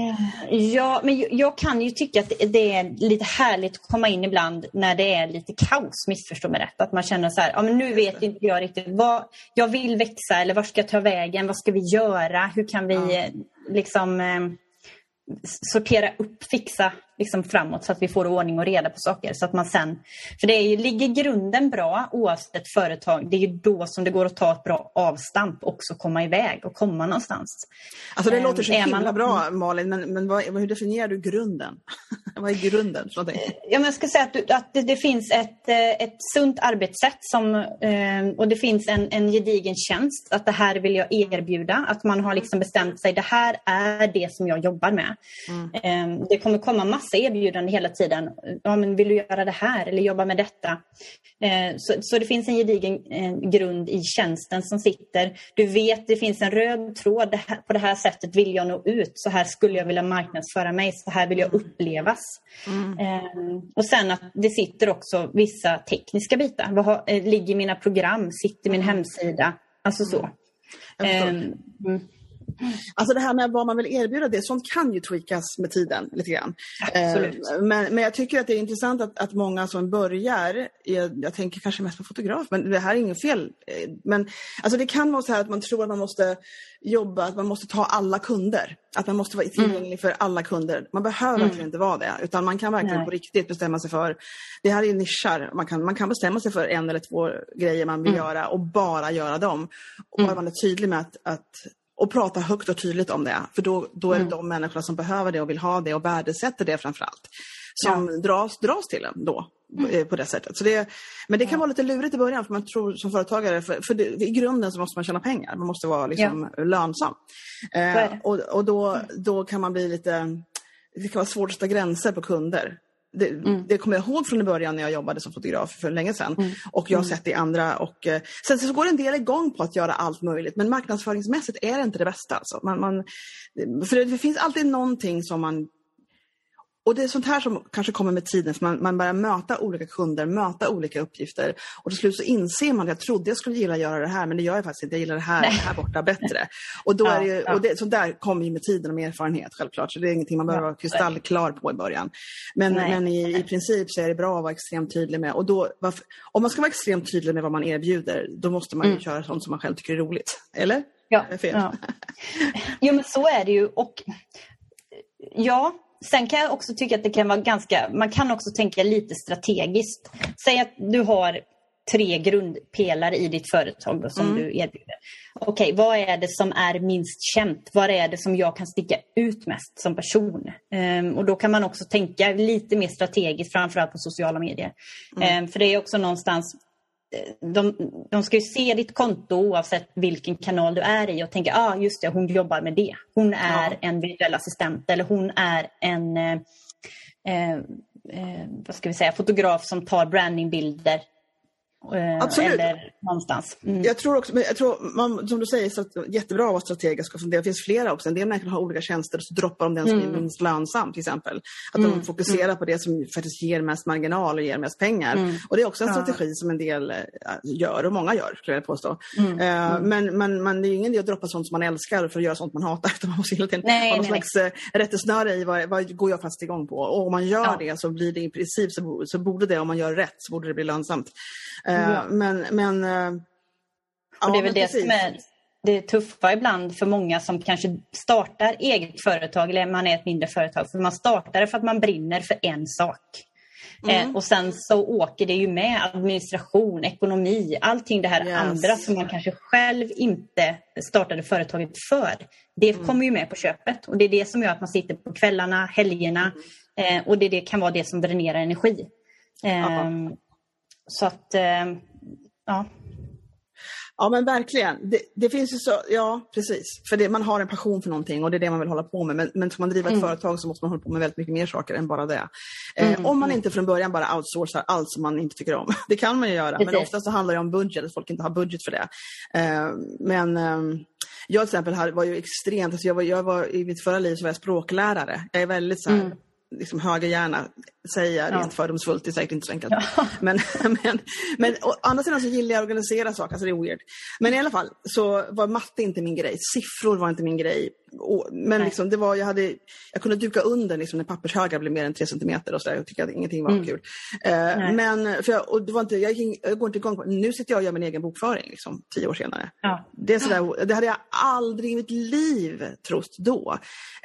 Ja, men jag kan ju tycka att det är lite härligt att komma in ibland när det är lite kaos, missförstå mig rätt. Att man känner så här, ja, men nu vet inte jag riktigt vad jag vill växa eller var ska jag ta vägen? Vad ska vi göra? Hur kan vi ja. liksom sortera upp, fixa liksom framåt så att vi får ordning och reda på saker. Så att man sen, för det är ligger grunden bra oavsett företag, det är då som det går att ta ett bra avstamp också komma iväg och komma någonstans. Alltså det låter så himla man... bra Malin, men, men vad, hur definierar du grunden? vad är grunden? För ja, men jag skulle säga att, du, att det, det, finns ett, eh, ett sunt arbetssätt som, eh, och det finns en, en gedigen tjänst, att det här vill jag erbjuda, att man har liksom bestämt sig, det här är det som jag jobbar med. Mm. Eh, det kommer komma massor massa erbjudanden hela tiden. Ja, men vill du göra det här eller jobba med detta? Eh, så, så det finns en gedigen eh, grund i tjänsten som sitter. Du vet, det finns en röd tråd. På det här sättet vill jag nå ut. Så här skulle jag vilja marknadsföra mig. Så här vill jag upplevas. Mm. Eh, och sen att det sitter också vissa tekniska bitar. Vad har, ligger mina program? Sitter min mm. hemsida? Alltså så. Mm. Alltså det här med vad man vill erbjuda, det, sånt kan ju tweakas med tiden lite grann. Absolut. Eh, men, men jag tycker att det är intressant att, att många som börjar, jag, jag, tänker kanske mest på fotograf, men det här är inget fel. Eh, men alltså det kan vara så här att man tror att man måste jobba, att man måste ta alla kunder. Att man måste vara mm. tillgänglig mm. för alla kunder. Man behöver mm. verkligen inte vara det, utan man kan verkligen Nej. på riktigt bestämma sig för, det här är nischar, man kan, man kan bestämma sig för en eller två grejer man vill mm. göra och bara göra dem. Och mm. man är tydlig med att, att och prata högt och tydligt om det. För då, då är det mm. de människorna som behöver det och vill ha det och värdesätter det framförallt. Som ja. dras, dras till en då mm. Eh, på det sättet. Så det, men det kan ja. vara lite lurigt i början för man tror som företagare, för, för det, i grunden så måste man tjäna pengar. Man måste vara liksom ja. lönsam. Eh, och och då, då kan man bli lite, det kan vara svårt att sätta gränser på kunder. Det, mm. det, kommer jag ihåg från början när jag jobbade som fotograf för länge sedan. Mm. Och jag har mm. sett det i andra. Och, eh, sen så går en del igång på att göra allt möjligt men marknadsföringsmässigt är det inte det bästa. Alltså. Man, man, för det, det finns alltid någonting som man och det är sånt här som kanske kommer med tiden, för man, man börjar möta olika kunder, möta olika uppgifter. Och till slut så inser man att jag trodde jag skulle gilla att göra det här, men det gör jag faktiskt inte. Jag gillar det här, här borta bättre. Och, då ja, är det, och det, sånt där kommer ju med tiden och med erfarenhet självklart. Så det är ingenting man behöver vara kristallklar på i början. Men, men i, i princip så är det bra att vara extremt tydlig med. Och då, varför, om man ska vara extremt tydlig med vad man erbjuder, då måste man ju mm. köra sånt som man själv tycker är roligt. Eller? Ja. Fel? ja. Jo men så är det ju. Och ja, Sen kan jag också tycka att det kan vara ganska, man kan också tänka lite strategiskt. Säg att du har tre grundpelare i ditt företag då, som mm. du erbjuder. Okej, okay, vad är det som är minst känt? Vad är det som jag kan sticka ut mest som person? Um, och då kan man också tänka lite mer strategiskt, framförallt på sociala medier. Mm. Um, för det är också någonstans de, de ska ju se ditt konto oavsett vilken kanal du är i och tänka, ah, just det, hon jobbar med det. Hon är ja. en virtuell assistent eller hon är en eh, eh, vad ska vi säga, fotograf som tar brandingbilder Absolut. Eller någonstans. Mm. Jag tror också, men jag tror man, som du säger, så att, jättebra att vara strategisk och fundera. Det finns flera också. En del människor har olika tjänster och så droppar de den som mm. är minst lönsam till exempel. Att mm. de fokuserar mm. på det som faktiskt ger mest marginal och ger mest pengar. Mm. Och det är också en strategi ja. som en del äh, gör och många gör skulle jag påstå. Uh, men, men, men det är ingen idé att droppa sånt som man älskar för att göra sånt man hatar. Utan man måste hela tiden nej, ha någon nej, slags rättesnöre i vad, vad går jag fast igång på. Och om man gör ja. det så blir det i princip så, så borde det, om man gör rätt, så borde det bli lönsamt. Uh, men men uh, och det är väl det som är det tuffa ibland för många som kanske startar eget företag eller man är ett mindre företag. För man startar det för att man brinner för en sak. Mm. Eh, och sen så åker det ju med administration, ekonomi, allting det här yes. andra som man kanske själv inte startade företaget för. Det mm. kommer ju med på köpet och det är det som gör att man sitter på kvällarna, helgerna mm. eh, och det, det kan vara det som dränerar energi. Eh, så att, ehm, ja. Ja men verkligen. Det, det, finns ju så, ja precis. För det, man har en passion för någonting och det är det man vill hålla på med. Men, men ska man driva ett mm. företag så måste man hålla på med väldigt mycket mer saker än bara det. Eh, mm. om man mm. inte från början bara outsourcar allt som man inte tycker om. Det kan man ju göra precis. men ofta så handlar det om budget, att folk inte har budget för det. Eh, men eh, jag till exempel var ju extremt, alltså jag, var, jag var i mitt förra liv så var jag språklärare. Jag är väldigt så här, mm liksom högerhjärna säga ja. rent fördomsfullt, det är säkert inte så enkelt. Ja. Men, men, men å andra sidan så gillar jag att organisera saker, alltså det är weird. Men i alla fall så var matte inte min grej, siffror var inte min grej. Men liksom, det var, jag, hade, jag kunde duka under liksom, när pappershögar blev mer än tre centimeter och så där. Jag tyckte att ingenting var mm. kul. Uh, men, för jag, och det var inte, jag, gick, jag går inte igång på Nu sitter jag och gör min egen bokföring liksom, tio år senare. Ja. Det, är sådär, det hade jag aldrig i mitt liv trott då.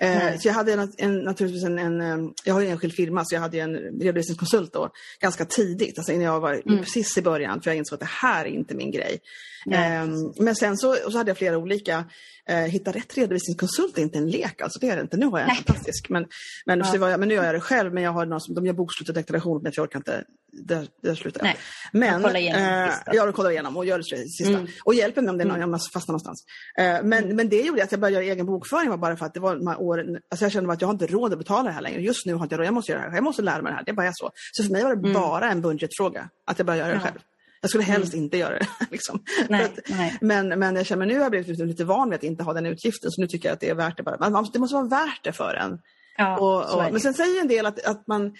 Uh, så jag hade en, en, naturligtvis en, en, jag har en enskild firma så jag hade en redovisningskonsult då ganska tidigt, alltså innan jag var mm. precis i början för jag insåg att det här är inte min grej. Um, men sen så, så hade jag flera olika Eh, hitta rätt redovisningskonsult är inte en lek, alltså det är det inte. Nu har jag en fantastisk, men, men, ja. jag, men nu gör jag det själv. Men jag har någon som, de gör bokslut och deklaration, men jag orkar inte, där, där slutar jag. Men, jag igenom eh, jag kollar igenom och gör det sista. Mm. Och hjälper mig om det är någon, mm. jag fastnar någonstans. Eh, men, mm. men det gjorde att jag började göra egen bokföring var bara för att det var de här åren, alltså jag kände att jag har inte råd att betala det här längre. Just nu har jag råd, jag måste göra det här, jag måste lära mig det här. Det bara är så. Så för mig var det mm. bara en budgetfråga, att jag började göra det ja. själv. Jag skulle helst mm. inte göra det. Liksom. Nej, att. Men, men jag känner nu har jag blivit lite, lite van vid att inte ha den utgiften så nu tycker jag att det är värt det. Bara. Man, det måste vara värt det för en. Ja, och, och, men sen säger en del att, att man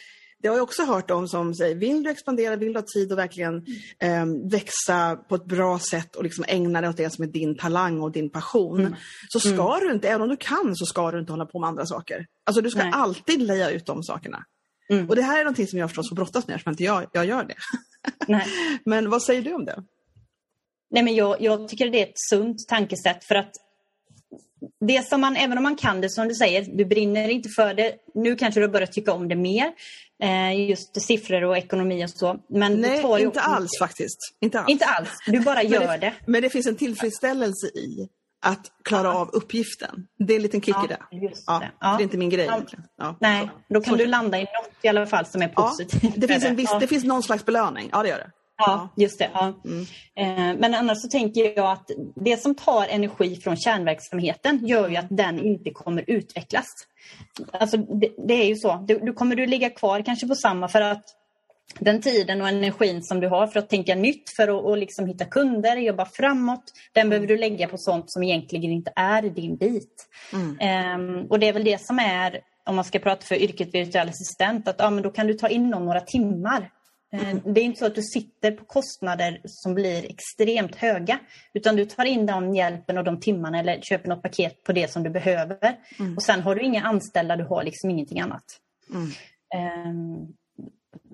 det har jag också hört om som säger, vill du expandera, vill du ha tid att verkligen eh, växa på ett bra sätt och liksom ägna dig åt det som är din talang och din passion. Mm. Så ska mm. du inte, även om du kan, så ska du inte hålla på med andra saker. Alltså du ska Nej. alltid leja ut de sakerna. Mm. Och det här är någonting som jag förstås får brottas med eftersom inte jag, jag gör det. men vad säger du om det? Nej, men jag, jag tycker det är ett sunt tankesätt för att det som man, även om man kan det som du säger, du brinner inte för det. Nu kanske du har börjat tycka om det mer. Eh, just siffror och ekonomi och så. Men Nej, inte alls faktiskt. Inte alls. Inte alls. Du bara gör men det, det, Men det finns en tillfredsställelse i att klara av uppgiften. Det är en liten kick ja, i det. Ja, det. Ja. det är inte min grej egentligen. Nej, då kan så. du landa i något i alla fall som är positivt. det, finns en viss, det finns någon slags belöning, ja det gör det. Ja, just det. Ja. Mm. Eh, men annars så tänker jag att det som tar energi från kärnverksamheten gör ju att den inte kommer utvecklas. Alltså det, det är ju så. Du, du kommer du ligga kvar kanske på samma för att den tiden och energin som du har för att tänka nytt, för att och liksom hitta kunder, jobba framåt, den mm. behöver du lägga på sånt som egentligen inte är din bit. Mm. Um, och det är väl det som är, om man ska prata för yrket virtuell assistent, att ja, men då kan du ta in någon några timmar. Ehm, mm. Det är inte så att du sitter på kostnader som blir extremt höga, utan du tar in den hjälpen och de timmarna eller köper något paket på det som du behöver. Mm. Och sen har du inga anställda, du har liksom ingenting annat. Um,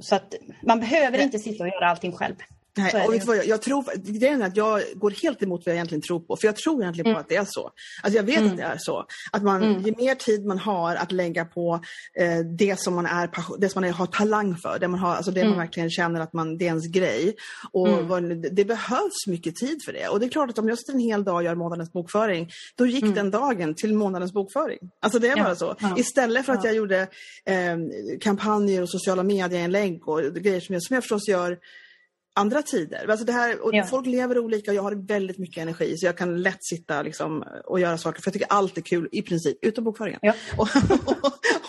så att man behöver inte sitta och göra allting själv. Nej, och vet vad, jag, jag tror, grejen är att jag går helt emot vad jag egentligen tror på. För jag tror egentligen mm. på att det är så. Alltså jag vet mm. att det är så. Att man, mm. ju mer tid man har att lägga på eh, det som man, är, det som man är, har talang för, det man, har, alltså det man mm. verkligen känner att man, det är ens grej. Och mm. vad, det behövs mycket tid för det. Och det är klart att om jag sitter en hel dag och gör månadens bokföring, då gick mm. den dagen till månadens bokföring. Alltså det är bara så. Ja. Istället för att jag gjorde eh, kampanjer och sociala medieinlägg och grejer som jag, som jag förstås gör andra tider. Alltså det här, och ja. Folk lever olika och jag har väldigt mycket energi så jag kan lätt sitta liksom, och göra saker för jag tycker allt är kul i princip, utom bokföringen. Ja. och,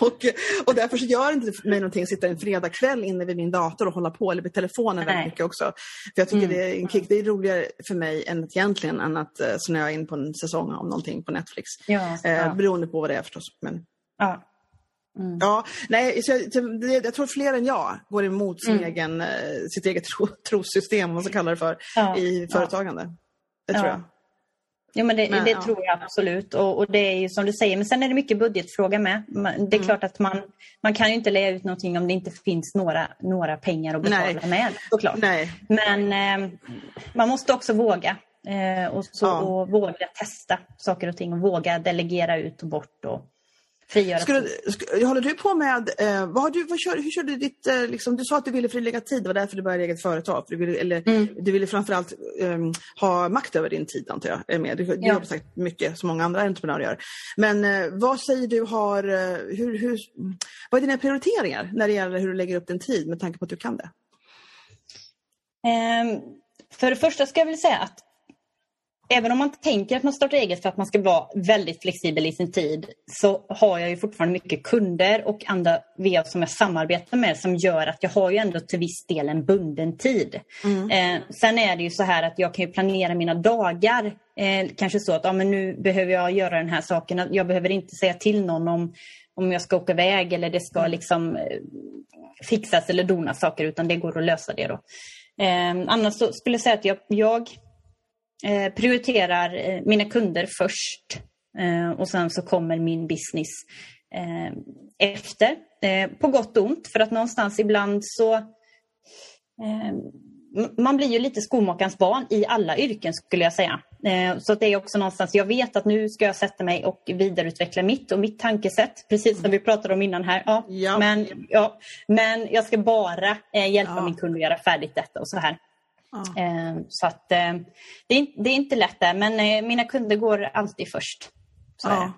och, och, därför så gör det inte mig någonting att sitta en fredagkväll inne vid min dator och hålla på eller vid telefonen Nej. väldigt mycket också. För jag tycker mm. det är en kick. Det är roligare för mig än att, egentligen än att uh, snöa in på en säsong av någonting på Netflix. Ja, eh, beroende på vad det är förstås. Men... Ja. Mm. Ja, nej, så jag, jag, tror fler än jag går emot sin mm. egen, eh, sitt eget tro, trossystem, man ska kalla det för, ja. i företagande. Det tror ja. jag. Ja, men det, men, det ja. tror jag absolut. Och, och, det är ju som du säger, men sen är det mycket budgetfråga med. Det är mm. klart att man, man kan ju inte lägga ut någonting om det inte finns några, några pengar att betala Nej. med. Såklart. Nej. Men eh, man måste också våga. Eh, och, så, ja. och våga testa saker och ting och våga delegera ut och bort. Och, frigöra Skulle, sk, håller du på med, eh, vad har du, vad kör, hur kör du ditt, eh, liksom, du sa att du ville frilägga tid, det var därför du började eget företag. Du ville, eller, mm. du ville framförallt eh, ha makt över din tid antar jag. Med. Du, du ja. har sagt mycket som många andra entreprenörer gör. Men eh, vad säger du har, eh, hur, hur, vad är dina prioriteringar när det gäller hur du lägger upp din tid med tanke på att du kan det? Um, för det första ska jag väl säga att även om man tänker att man startar eget för att man ska vara väldigt flexibel i sin tid så har jag ju fortfarande mycket kunder och andra VA som jag samarbetar med som gör att jag har ju ändå till viss del en bunden tid. Mm. Eh, sen är det ju så här att jag kan planera mina dagar. Eh, kanske så att ja, men nu behöver jag göra den här saken. Jag behöver inte säga till någon om, om jag ska åka iväg eller det ska mm. liksom eh, fixas eller donas saker utan det går att lösa det då. Eh, annars så skulle jag säga att jag, jag Eh, prioriterar eh, mina kunder först eh, och sen så kommer min business efter. på gott och ont för att någonstans ibland så man blir ju lite skomakarens barn i alla yrken skulle jag säga. Så det är också någonstans, jag vet att nu ska jag sätta mig och vidareutveckla mitt och mitt tankesätt, precis som vi pratade om innan här. Ja, ja. Men, ja, men jag ska bara hjälpa ja. min kund att göra färdigt detta och så här. Ja. Så att eh, det är, det är inte lätt där, men eh, mina kunder går alltid först. Så ja.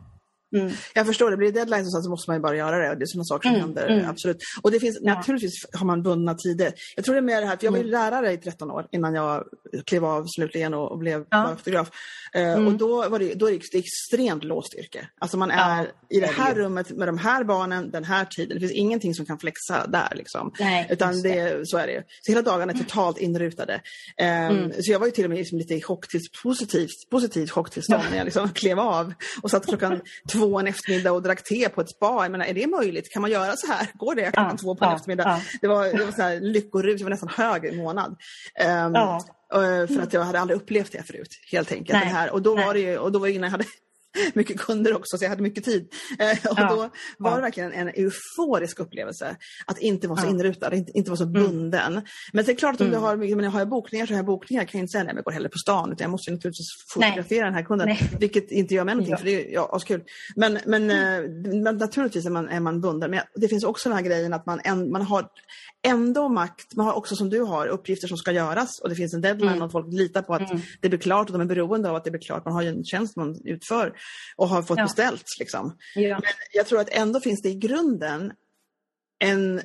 Mm. Jag förstår, det blir deadlines så måste man ju bara göra det. Det är sådana saker som mm. händer. Mm. Absolut. Och det finns, ja. naturligtvis har man bundna tider. Jag tror det är mer det här, för jag var ju mm. lärare i 13 år innan jag klev av slutligen och, och blev ja. fotograf. Uh, och då var det, då är det extremt låst yrke. Alltså man är ja, i det här det. rummet med de här barnen den här tiden. Det finns ingenting som kan flexa där. Liksom. Nej, Utan det, så är det. Så hela dagarna är totalt inrutade. Um, mm. Så jag var ju till och med liksom lite i positivt, positivt chocktillstånd när jag liksom klev av och satt klockan två en eftermiddag och drack te på ett spa. Jag menar, är det möjligt? Kan man göra så här? Går det klockan ja, två på en ja, eftermiddag? Ja. Det var, det var så här lyckorus, jag var nästan hög i månad. Um. För att jag hade aldrig upplevt det förut, helt enkelt. Det här. Och då Nej. var det ju, och då var det innan jag hade mycket kunder också så jag hade mycket tid. Eh, och ja, då var det verkligen en euforisk upplevelse att inte vara så inrutad, inte, inte vara så mm. bunden. Mm. Men det är klart att om mm. du har, men jag har bokningar så har jag bokningar kan jag inte säga att jag går hellre på stan utan jag måste naturligtvis fotografera Nej. den här kunden. Nej. Vilket inte gör mig någonting ja. för det är ja, askul. Men, men, mm. Eh, men naturligtvis är man, är man bunden. Men det finns också den här grejen att man, en, man har ändå makt, man har också som du har uppgifter som ska göras och det finns en deadline mm. och folk litar på att mm. det blir klart och de är beroende av att det blir klart. Man har ju en tjänst man utför och har fått ja. beställt. Liksom. Ja. Men jag tror att ändå finns det i grunden en,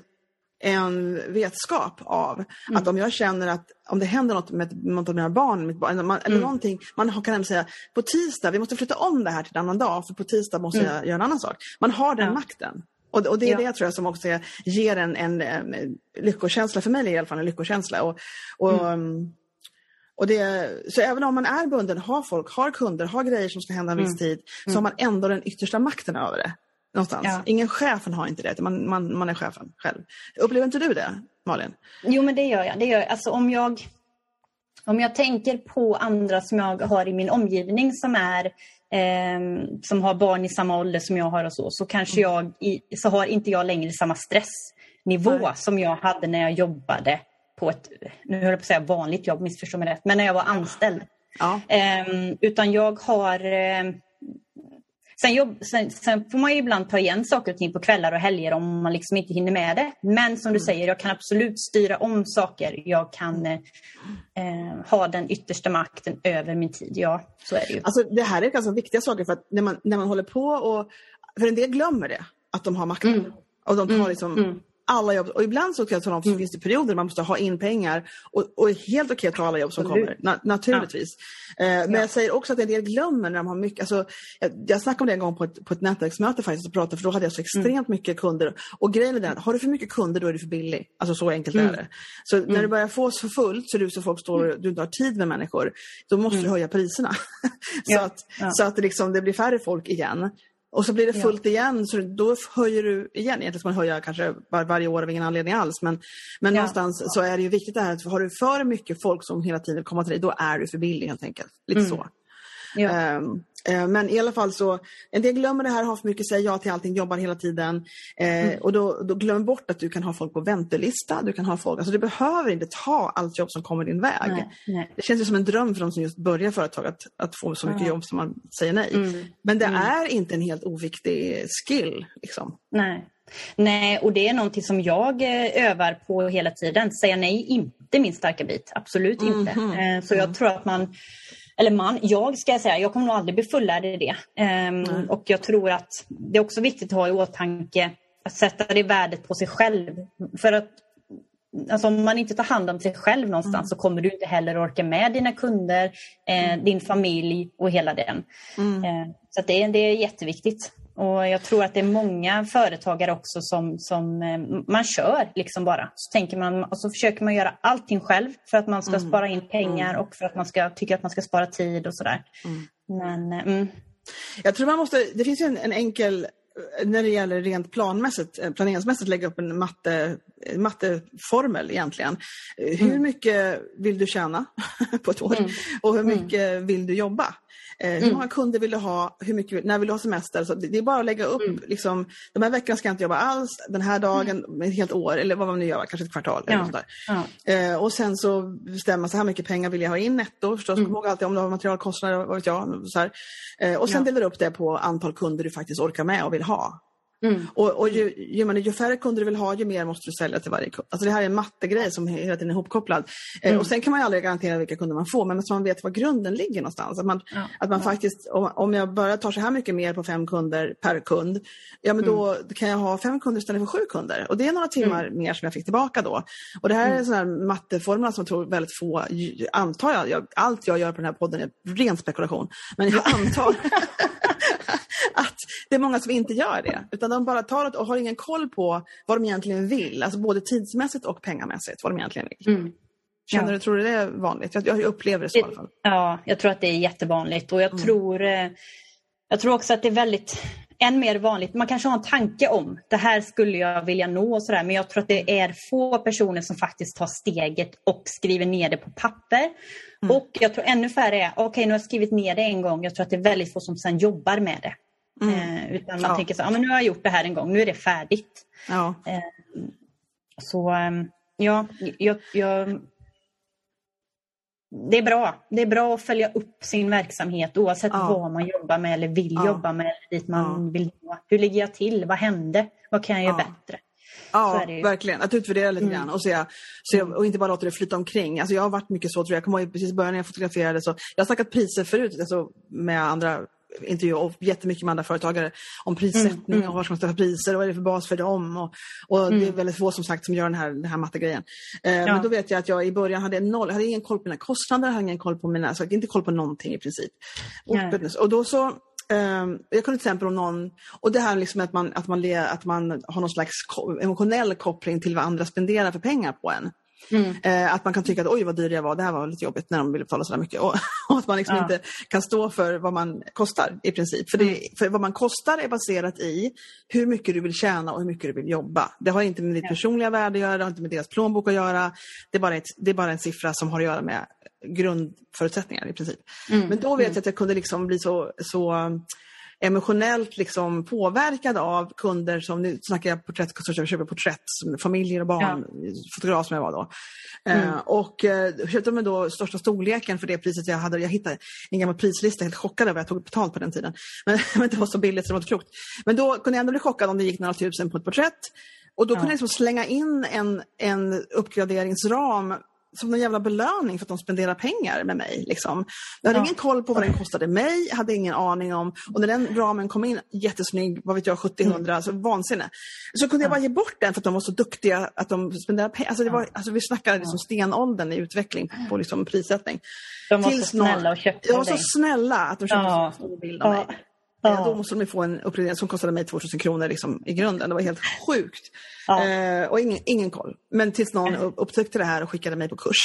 en vetskap av mm. att om jag känner att om det händer något med något av mina barn, mitt barn man, eller mm. någonting, man kan säga på tisdag, vi måste flytta om det här till en annan dag för på tisdag måste mm. jag göra en annan sak. Man har den ja. makten. Och, och, det är ja. det tror jag som också ger en, en, en lyckokänsla, för mig i alla fall en lyckokänsla. Och, och, mm. Um, och det, så även om man är bunden, har folk, har kunder, har grejer som ska hända en viss mm. tid, så mm. har man ändå den yttersta makten över det. Någonstans. Ja. Ingen chefen har inte det, man, man, man är chefen själv. Upplever inte du det, Malin? Jo, men det gör jag. Det gör jag. Alltså, om, jag om jag tänker på andra som jag har i min omgivning som är eh, som har barn i samma ålder som jag har och så, så kanske mm. jag i, så har inte jag längre samma stressnivå Nej. som jag hade när jag jobbade på ett, nu höll jag på att säga vanligt jobb, missförstå mig rätt, men när jag var anställd. Ja. Um, utan jag har um, Sen, jobb, sen, sen, får man ju ibland ta igen saker och ting på kvällar och helger om man liksom inte hinner med det. Men som du mm. säger, jag kan absolut styra om saker. Jag kan eh, ha den yttersta makten över min tid. Ja, så är det ju. Alltså, det här är ganska viktiga saker för att när man, när man håller på och... För en del glömmer det, att de har makten. Mm. Och de tar mm. liksom mm alla jobb. Och ibland så kan jag tala om så mm. finns det perioder man måste ha in pengar och, och är helt okej att ta alla jobb som kommer. Na, naturligtvis. Ja. Eh, men ja. jag säger också att en del glömmer när de har mycket. Alltså, jag, jag snackade om det en gång på ett, på ett nätverksmöte faktiskt och pratade för då hade jag så mm. extremt mm. mycket kunder. Och grejen är den, har du för mycket kunder då är du för billig. Alltså så enkelt mm. är det. Så när du börjar få så fullt så du så folk står du inte har tid med människor. Då måste du höja priserna. så, ja. att, så att det, liksom, det blir färre folk igen. Och så blir det fullt ja. igen, så då höjer du igen. Egentligen ska man höja kanske var, varje år av ingen anledning alls. Men, men ja. någonstans så är det ju viktigt det här att har du för mycket folk som hela tiden komma till dig, då är du för billig helt enkelt. Lite mm. så. Ja. Um, men i alla fall så, en del glömmer det här, har för mycket, säger ja till allting, jobbar hela tiden. Eh, mm. Och då, då glöm bort att du kan ha folk på väntelista, du kan ha folk, alltså du behöver inte ta allt jobb som kommer din väg. Nej, nej. Det känns ju som en dröm för de som just börjar företag att, att få så mycket mm. jobb som man säger nej. Mm. Men det mm. är inte en helt oviktig skill. Liksom. Nej. Nej, och det är någonting som jag eh, övar på hela tiden. Säga nej inte min starka bit, absolut inte. Mm-hmm. Så jag mm. tror att man eller man, jag ska säga, jag kommer nog aldrig bli fullärd i det. Um, och jag tror att det är också viktigt att ha i åtanke att sätta det värdet på sig själv. För att alltså, om man inte tar hand om sig själv någonstans mm. så kommer du inte heller orka med dina kunder, eh, mm. din familj och hela den. Mm. Eh, så det, det är jätteviktigt. Och jag tror att det är många företagare också som, som eh, man kör liksom bara. Så tänker man och så försöker man göra allting själv för att man ska mm. spara in pengar mm. och för att man ska tycka att man ska spara tid och sådär. Mm. Men, eh, mm. Jag tror man måste, det finns ju en, en enkel när det gäller rent planmässigt, eh, planeringsmässigt lägga upp en matte, matteformel egentligen. Hur mm. mycket vill du tjäna på ett år mm. och hur mycket vill du jobba? Eh, hur mm. många kunder vill du ha? Hur mycket, när vill du ha semester? Så det är bara att lägga upp, mm. liksom, de här veckorna ska jag inte jobba alls, den här dagen, mm. ett helt år eller vad man nu gör, kanske ett kvartal. Ja. Eller sådär. Ja. Eh, och sen så bestämma så här mycket pengar vill jag ha in netto, förstås, mm. kom ihåg alltid om du har materialkostnader, vad vet jag. Så. Eh, och sen ja. delar du upp det på antal kunder du faktiskt orkar med och vill ha. Mm. Och, och ju, ju, ju färre kunder du vill ha, ju mer måste du sälja till varje kund. Alltså det här är en mattegrej som hela tiden är ihopkopplad. Eh, mm. Eh, och sen kan man aldrig garantera vilka kunder man får, men att man vet var grunden ligger någonstans. Att man, ja. att man ja. faktiskt, om, om jag bara tar så här mycket mer på fem kunder per kund, ja men då mm. kan jag ha fem kunder istället för sju kunder. Och det är några timmar mm. mer som jag fick tillbaka då. Och det här är mm. sådana här matteformler som jag tror väldigt få, antar jag, jag, allt jag gör på den här podden är ren spekulation, men jag antar att det är många som inte gör det. Utan de bara tar det och har ingen koll på vad de egentligen vill. Alltså både tidsmässigt och pengamässigt vad de egentligen vill. Mm. Känner ja. du, tror du det är vanligt? Jag, jag upplever det så i alla fall. Ja, jag tror att det är jättevanligt och jag mm. tror eh, jag tror också att det är väldigt än mer vanligt. Man kanske har en tanke om det här skulle jag vilja nå och sådär men jag tror att det är få personer som faktiskt tar steget och skriver ner det på papper. Mm. Och jag tror ännu färre är, okej okay, nu har jag skrivit ner det en gång, jag tror att det är väldigt få som sedan jobbar med det. Mm. Eh, utan man ja. tänker så, ah, men nu har jag gjort det här en gång, nu är det färdigt. Ja. Eh, så ehm, ja, jag, jag, det är bra. Det är bra att följa upp sin verksamhet oavsett ja. vad man jobbar med eller vill ja. jobba med. dit man vill nå. Hur ligger jag till? Vad hände? Vad kan jag göra bättre? Ja, verkligen. Att utvärdera lite mm. grann och, se, se, och inte bara låta det flyta omkring. Alltså jag har varit mycket så, tror jag. jag kommer ihåg precis i början när jag fotograferade. Så jag har snackat priser förut alltså med andra intervjuat jättemycket med andra företagare om prissättning mm, mm. och vad som ska för priser och vad är det för bas för dem. Och, och mm. Det är väldigt få som sagt som gör den här, den här mattegrejen. Eh, ja. Men då vet jag att jag i början hade noll, jag hade ingen koll på mina kostnader, hade ingen koll på mina, så inte koll på någonting i princip. Och, och då så Um, jag kunde till exempel om någon, och det här liksom att man, att man, att man har någon slags emotionell koppling till vad andra spenderar för pengar på en. Mm. Eh, att man kan tycka att oj vad dyr jag var, det här var lite jobbigt när de ville betala så mycket. Och, och, att man liksom ja. inte kan stå för vad man kostar i princip. För, det, mm. för vad man kostar är baserat i hur mycket du vill tjäna och hur mycket du vill jobba. Det har inte med ditt ja. personliga värde att göra, det har inte med deras plånbok att göra. Det är bara, ett, det är bara en siffra som har att göra med grundförutsättningar i princip. Mm. Men då vet mm. jag att jag kunde liksom bli så, så emotionellt liksom påverkad av kunder som, nu snackar jag porträtt, som köper porträtt, familjer och barn, ja. fotograf som jag var då. Mm. Uh, och köpte mig då största storleken för det priset jag hade. Jag hittade en gammal prislista, helt chockad över att jag tog betalt på den tiden. Men, men det var så billigt så det var inte klokt. Men då kunde jag ändå bli chockad om det gick några tusen på ett porträtt. Och då ja. kunde jag liksom slänga in en, en uppgraderingsram som en jävla belöning för att de spenderar pengar med mig. Liksom. Jag hade ja. ingen koll på vad den kostade mig, hade ingen aning om. Och när den ramen kom in, jättesnygg, vad vet jag, 70-100, mm. alltså vansinne. Så kunde jag bara ge bort den för att de var så duktiga att de spenderade pengar. Alltså, det var, alltså, vi snackar liksom stenåldern i utveckling på liksom prissättning. De var Tills så snälla och köpte De var så snälla att de köpte ja. en stor bild av mig. Ja. Då måste de få en uppgradering som kostade mig 2000 kronor liksom, i grunden. Det var helt sjukt. Ja. Eh, och ingen, ingen koll. Men tills någon upptäckte det här och skickade mig på kurs.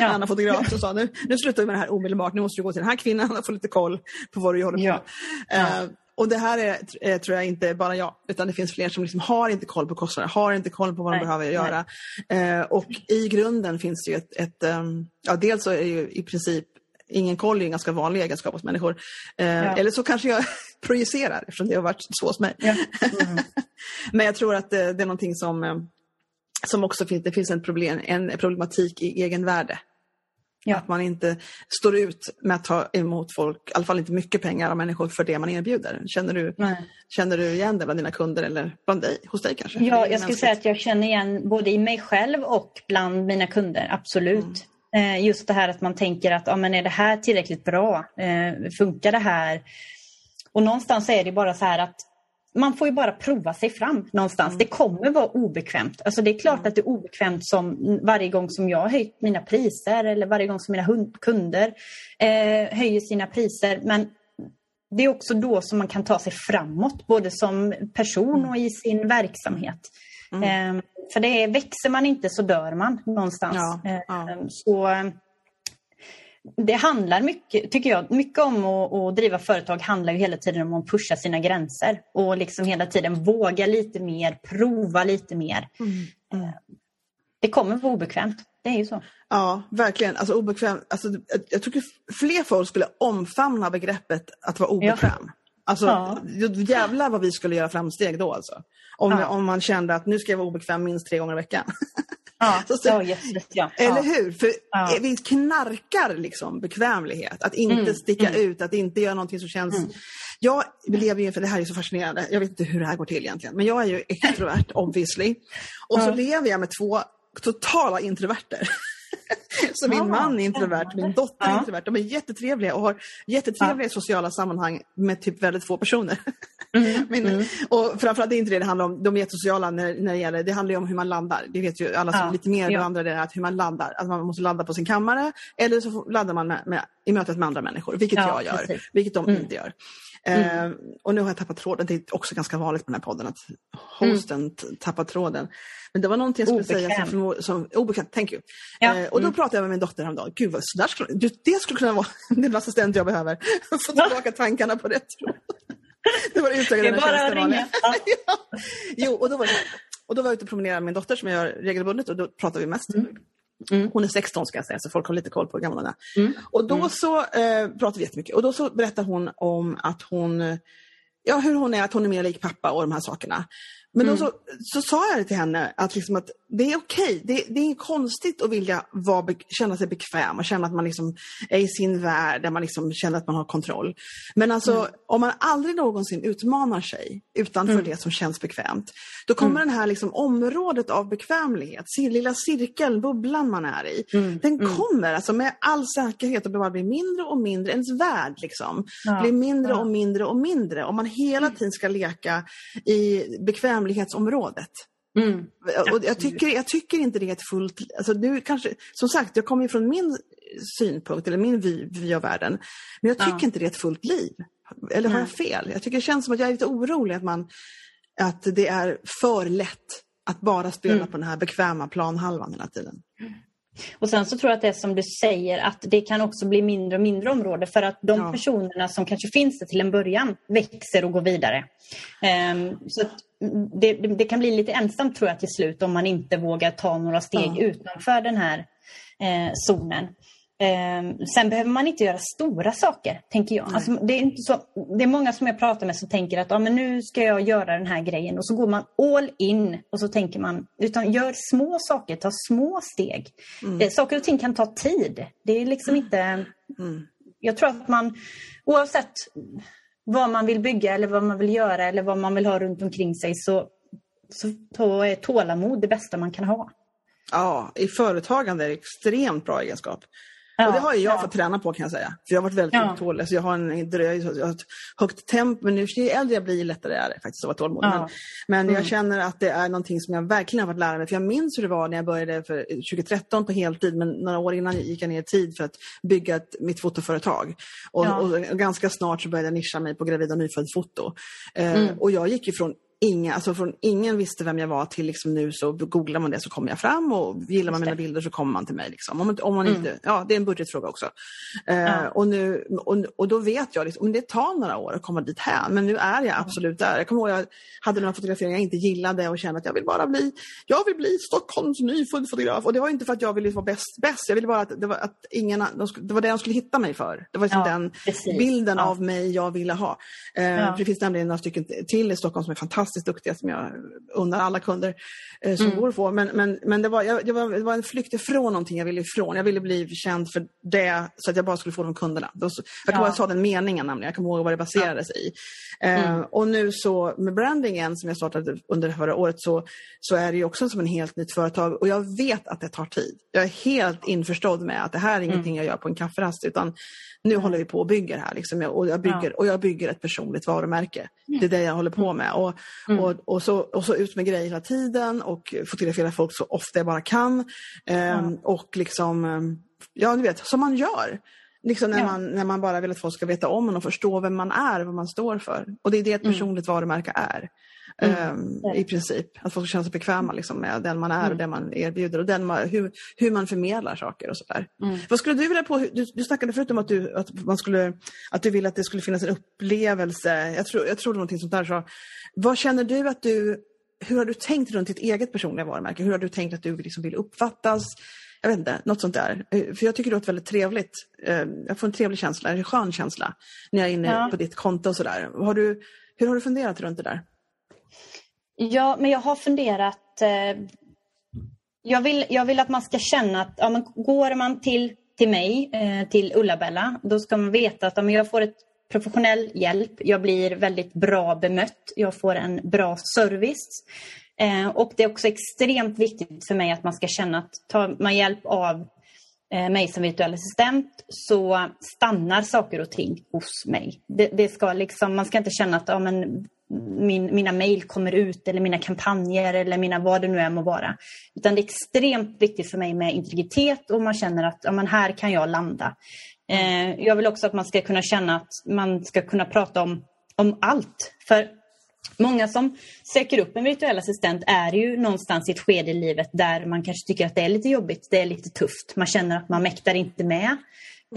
Ja. Annan fotograf som sa nu, nu slutar vi med det här omedelbart. Nu måste du gå till den här kvinnan och få lite koll på vad du håller på med. Ja. Eh, och det här är, är, tror jag inte bara jag, utan det finns fler som liksom har inte koll på kostnader, har inte koll på vad nej, de behöver göra. Eh, och i grunden finns det ju ett, ett um, ja dels så är det ju i princip ingen koll är en ganska vanlig egenskap hos människor. Eh, ja. Eller så kanske jag projicerar eftersom det har varit så hos mig. Ja. Mm. Men jag tror att det, det är någonting som, eh, som också finns, det finns en, problem, en problematik i egenvärde. Ja. Att man inte står ut med att ta emot folk, i alla fall inte mycket pengar av människor för det man erbjuder. Känner du, känner du igen det bland dina kunder eller bland dig, hos dig kanske? Ja, jag skulle säga att jag känner igen både i mig själv och bland mina kunder, absolut. Mm. Eh, just det här att man tänker att, ja, men är det här tillräckligt bra? Eh, funkar det här? Och någonstans är det bara så här att man får ju bara prova sig fram någonstans. Mm. Det kommer vara obekvämt. Alltså det är klart mm. att det är obekvämt som varje gång som jag har höjt mina priser eller varje gång som mina kunder eh, höjer sina priser. Men det är också då som man kan ta sig framåt, både som person mm. och i sin verksamhet. Mm. Eh, för det är, växer man inte så dör man någonstans. Ja, ja. Eh, så det handlar mycket, tycker jag, mycket om att, att, driva företag handlar ju hela tiden om att pusha sina gränser och liksom hela tiden våga lite mer, prova lite mer. Mm. Det kommer vara obekvämt, det är ju så. Ja, verkligen. Alltså, obekväm, alltså, jag tycker fler folk skulle omfamna begreppet att vara obekväm. Ja. Alltså, ja. jävlar vad vi skulle göra framsteg då alltså. Om, ja. om man kände att nu ska jag vara obekväm minst tre gånger i veckan. Ja, så, så, yes, ja. Eller hur? För ja. vi knarkar liksom bekvämlighet. Att inte mm, sticka mm. ut, att inte göra någonting som känns... Mm. Jag lever ju, för det här är så fascinerande, jag vet inte hur det här går till egentligen, men jag är ju extrovert obviously. Och så lever jag med två totala introverter. Så min man är introvert, min dotter är introvert. De är jättetrevliga och har jättetrevliga sociala sammanhang med typ väldigt få personer. Mm. min, mm. Och framförallt är inte det det handlar om, de är jättesociala när, när det gäller, det handlar ju om hur man landar. Det vet ju alla som ja. lite mer ja. andra det är att hur man landar. Att man måste landa på sin kammare eller så laddar man med, med, i mötet med andra människor, vilket ja, jag gör, precis. vilket de mm. inte gör. Mm. Uh, och nu har jag tappat tråden, det är också ganska vanligt på den här podden att hosten mm. tappar tråden. Men det var någonting jag skulle obekväm. säga som, som obekvämt, thank you. Ja. Eh, och då mm. pratade jag med min dotter häromdagen. Gud, vad, där skulle, det skulle kunna vara den assistent jag behöver. Få tillbaka tankarna på rätt Det var utökade Det är bara att ringa. ja. Jo, och då, var jag, och då var jag ute och promenerade med min dotter som jag gör regelbundet och då pratar vi mest. Mm. Mm. Hon är 16 ska jag säga, så folk har lite koll på hur gammal hon är. Mm. Och då mm. så eh, pratar vi jättemycket och då så berättar hon om att hon, ja hur hon är, att hon är mer lik pappa och de här sakerna. Men mm. då så, så sa jag till henne att, liksom att det är okej, det, det, är inget konstigt att vilja vara, känna sig bekväm och känna att man liksom är i sin värld där man liksom känner att man har kontroll. Men alltså mm. om man aldrig någonsin utmanar sig utanför mm. det som känns bekvämt, då kommer mm. den här liksom området av bekvämlighet, lilla cirkeln, bubblan man är i, mm. den mm. kommer alltså med all säkerhet att bara bli mindre och mindre, ens värld liksom, ja. blir mindre och mindre och mindre. Om man hela tiden ska leka i bekvämlighetsområdet. Mm. Och jag, tycker, jag tycker inte det är ett fullt... Alltså nu kanske, som sagt, jag kommer från min synpunkt, eller min vy, vy av världen. Men jag tycker ja. inte det är ett fullt liv. Eller har jag fel? Jag tycker det känns som att jag är lite orolig att, man, att det är för lätt att bara spela mm. på den här bekväma planhalvan hela tiden. Och sen så tror jag att det är som du säger att det kan också bli mindre och mindre område för att de ja. personerna som kanske finns där till en början växer och går vidare. Um, så det, det, kan bli lite ensamt tror jag till slut om man inte vågar ta några steg ja. utanför den här eh, zonen. Eh, sen behöver man inte göra stora saker, tänker jag. Alltså, det, är inte så, det är många som jag pratar med som tänker att ah, men nu ska jag göra den här grejen och så går man all in och så tänker man, utan gör små saker, ta små steg. Mm. Eh, saker och ting kan ta tid. Det är liksom inte... Mm. Jag tror att man, oavsett vad man vill bygga eller vad man vill göra eller vad man vill ha runt omkring sig så, så är tålamod det bästa man kan ha. Ja, i företagande är det extremt bra egenskap. Ja, och det har jag ja. fått träna på kan jag säga. För jag har varit väldigt ja. otålig. Så jag har, en, jag har ett högt tempo. Men ju äldre jag blir ju lättare är det faktiskt att vara tålmodig. Ja. Men, men mm. jag känner att det är någonting som jag verkligen har fått lära mig. För jag minns hur det var när jag började för 2013 på heltid. Men några år innan gick jag ner i tid för att bygga ett, mitt fotoföretag. Och, och, och ganska snart så började jag nischa mig på gravid och nyfödd foto. Eh, mm. och jag gick ifrån ingen, alltså från ingen visste vem jag var till liksom nu så googlar man det så kommer jag fram och gillar man mina bilder så kommer man till mig. Liksom. Om, om man mm. inte, ja, det är en budgetfråga också. Uh, ja. och, nu, och, och då vet jag, liksom, det tar några år att komma dit här men nu är jag absolut där. Jag kommer ihåg jag hade några fotograferingar jag inte gillade och kände att jag vill bara bli, jag vill bli Stockholms nyfotograf. Och det var inte för att jag ville vara bäst, bäst. jag ville bara att det var, att ingen, det var det de skulle hitta mig för. Det var liksom ja, den precis. bilden av mig jag ville ha. Uh, det finns nämligen några stycken till i Stockholm som är fantastiskt duktiga som jag unnar alla kunder eh, som mm. går få. Men, men, men det, var, jag, det, var, det var en flykt ifrån någonting jag ville ifrån. Jag ville bli känd för det så att jag bara skulle få de kunderna. jag kommer ja. jag sa den meningen nämligen. Jag kommer ihåg vad det baserade sig i. Eh, mm. och nu så med brandingen som jag startade under förra året så, så är det ju också som en helt nytt företag och jag vet att det tar tid. Jag är helt införstådd med att det här är mm. ingenting jag gör på en kafferast utan nu håller vi på och bygger här liksom, och, jag bygger, ja. och jag bygger ett personligt varumärke. Det är det jag håller på med. Och, mm. och, och, så, och så ut med grejer hela tiden och fotografera folk så ofta jag bara kan. Ehm, och liksom, ehm, ja du vet, som man gör. Liksom när, ja. man, när man bara vill att folk ska veta om en och förstå vem man är, vad man står för. Och det är det ett mm. personligt mm. varumärke är. Mm. Um, I princip. Att folk känna sig bekväma liksom, med den man är mm. och det man erbjuder och den man, hur, hur man förmedlar saker och sådär. Mm. Vad skulle du vilja på, du, du snackade förut om att du, att, man skulle, att du vill att det skulle finnas en upplevelse. Jag tror, jag tror det någonting sånt där. Så, vad känner du att du, hur har du tänkt runt ditt eget personliga varumärke? Hur har du tänkt att du liksom vill uppfattas? Jag vet inte, något sånt där. Eh, för jag tycker det låter väldigt trevligt. Eh, jag får en trevlig känsla, en skön känsla när jag är inne ja. på ditt konto och sådär. Har du, hur har du funderat runt det där? Ja, men jag har funderat. Eh, jag, vill, jag vill att man ska känna att ja, men går man till, till mig, eh, till Ulla-Bella, då ska man veta att om jag får ett professionell hjälp, jag blir väldigt bra bemött, jag får en bra service. Eh, och det är också extremt viktigt för mig att man ska känna att tar man hjälp av eh, mig som virtuell assistent så stannar saker och ting hos mig. Det, det ska liksom, man ska inte känna att ja, men min, mina mejl kommer ut eller mina kampanjer eller mina vad det nu är må vara. Utan det är extremt viktigt för mig med integritet och man känner att ja, men här kan jag landa. Eh, jag vill också att man ska kunna känna att man ska kunna prata om, om allt. För många som söker upp en virtuell assistent är ju någonstans i ett skede i livet där man kanske tycker att det är lite jobbigt, det är lite tufft. Man känner att man mäktar inte med.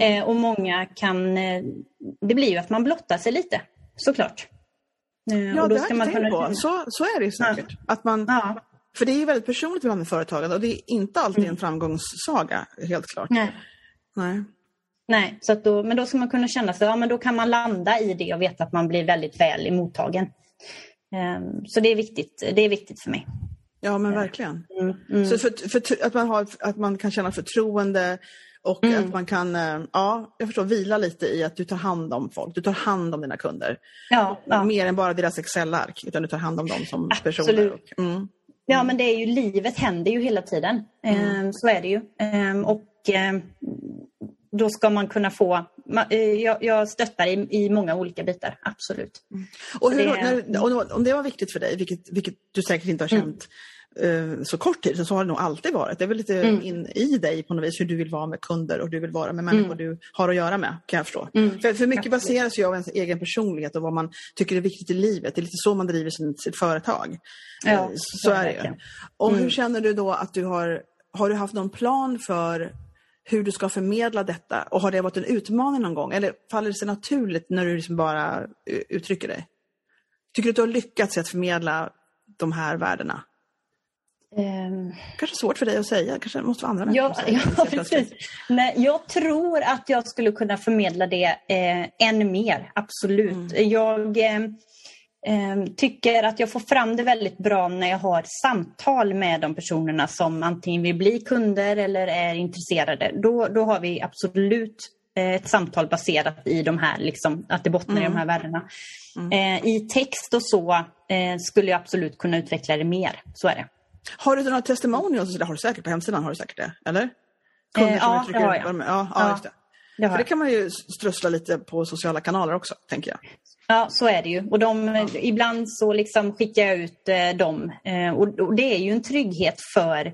Eh, och många kan, eh, det blir ju att man blottar sig lite, såklart. Eh, ja, det har jag inte tänkt på. Så, så är det ju säkert. Ja. Att man, ja. För det är väldigt personligt med företagande och det är inte alltid mm. en framgångssaga, helt klart. Nej. Nej. Nej, så då, men då ska man kunna känna sig, ja men då kan man landa i det och veta att man blir väldigt väl emottagen. Um, så det är viktigt, det är viktigt för mig. Ja men verkligen. Mm, mm. Så för, för, att, man har, att man kan känna förtroende och mm. att man kan, eh, ja, jag förstår, vila lite i att du tar hand om folk. Du tar hand om dina kunder. Ja, ja. Mer än bara deras Excel-ark, utan du tar hand om dem som Absolut. personer. Och, mm. Ja, men det är ju, livet händer ju hela tiden. Mm. Ehm, så är det ju. Ehm, och ehm, då ska man kunna få, eh, jag, stöttar i, i många olika bitar, absolut. Mm. Och, hur, det, när, om det var viktigt för dig, vilket, vilket du säkert inte har mm. känt så kort tid, så har det nog alltid varit. Det är väl lite mm. in i dig på något vis hur du vill vara med kunder och du vill vara med människor mm. du har att göra med, kan jag förstå. Mm. För, för mycket baseras ju av ens egen personlighet och vad man tycker är viktigt i livet. Det är lite så man driver sin, sitt företag. Ja, eh, så, så är det ju. Och hur mm. känner du då att du har, har du haft någon plan för hur du ska förmedla detta? Och har det varit en utmaning någon gång? Eller faller det sig naturligt när du liksom bara uttrycker dig? Tycker du att du har lyckats i att förmedla de här värdena? Um, kanske svårt för dig att säga, kanske måste vara andra människor ja, ja, precis. Nej, Jag tror att jag skulle kunna förmedla det eh, än mer, absolut. Mm. Jag eh, eh, tycker att jag får fram det väldigt bra när jag har samtal med de personerna som antingen vill bli kunder eller är intresserade. Då, då har vi absolut eh, ett samtal baserat i de här, liksom, att det bottnar mm. i de här mm. värdena. Mm. Eh, I text och så eh, skulle jag absolut kunna utveckla det mer, så är det. Har du några testimonials? Det har du säkert på hemsidan, har du säkert det? Eller? Kunder eh, ja, det har jag. Ja, ja, ja, just det. det För det kan man ju strössla lite på sociala kanaler också, tänker jag. Ja, så är det ju. Och de, ibland så liksom skickar jag ut eh, dem. Eh, och, och, det är ju en trygghet för,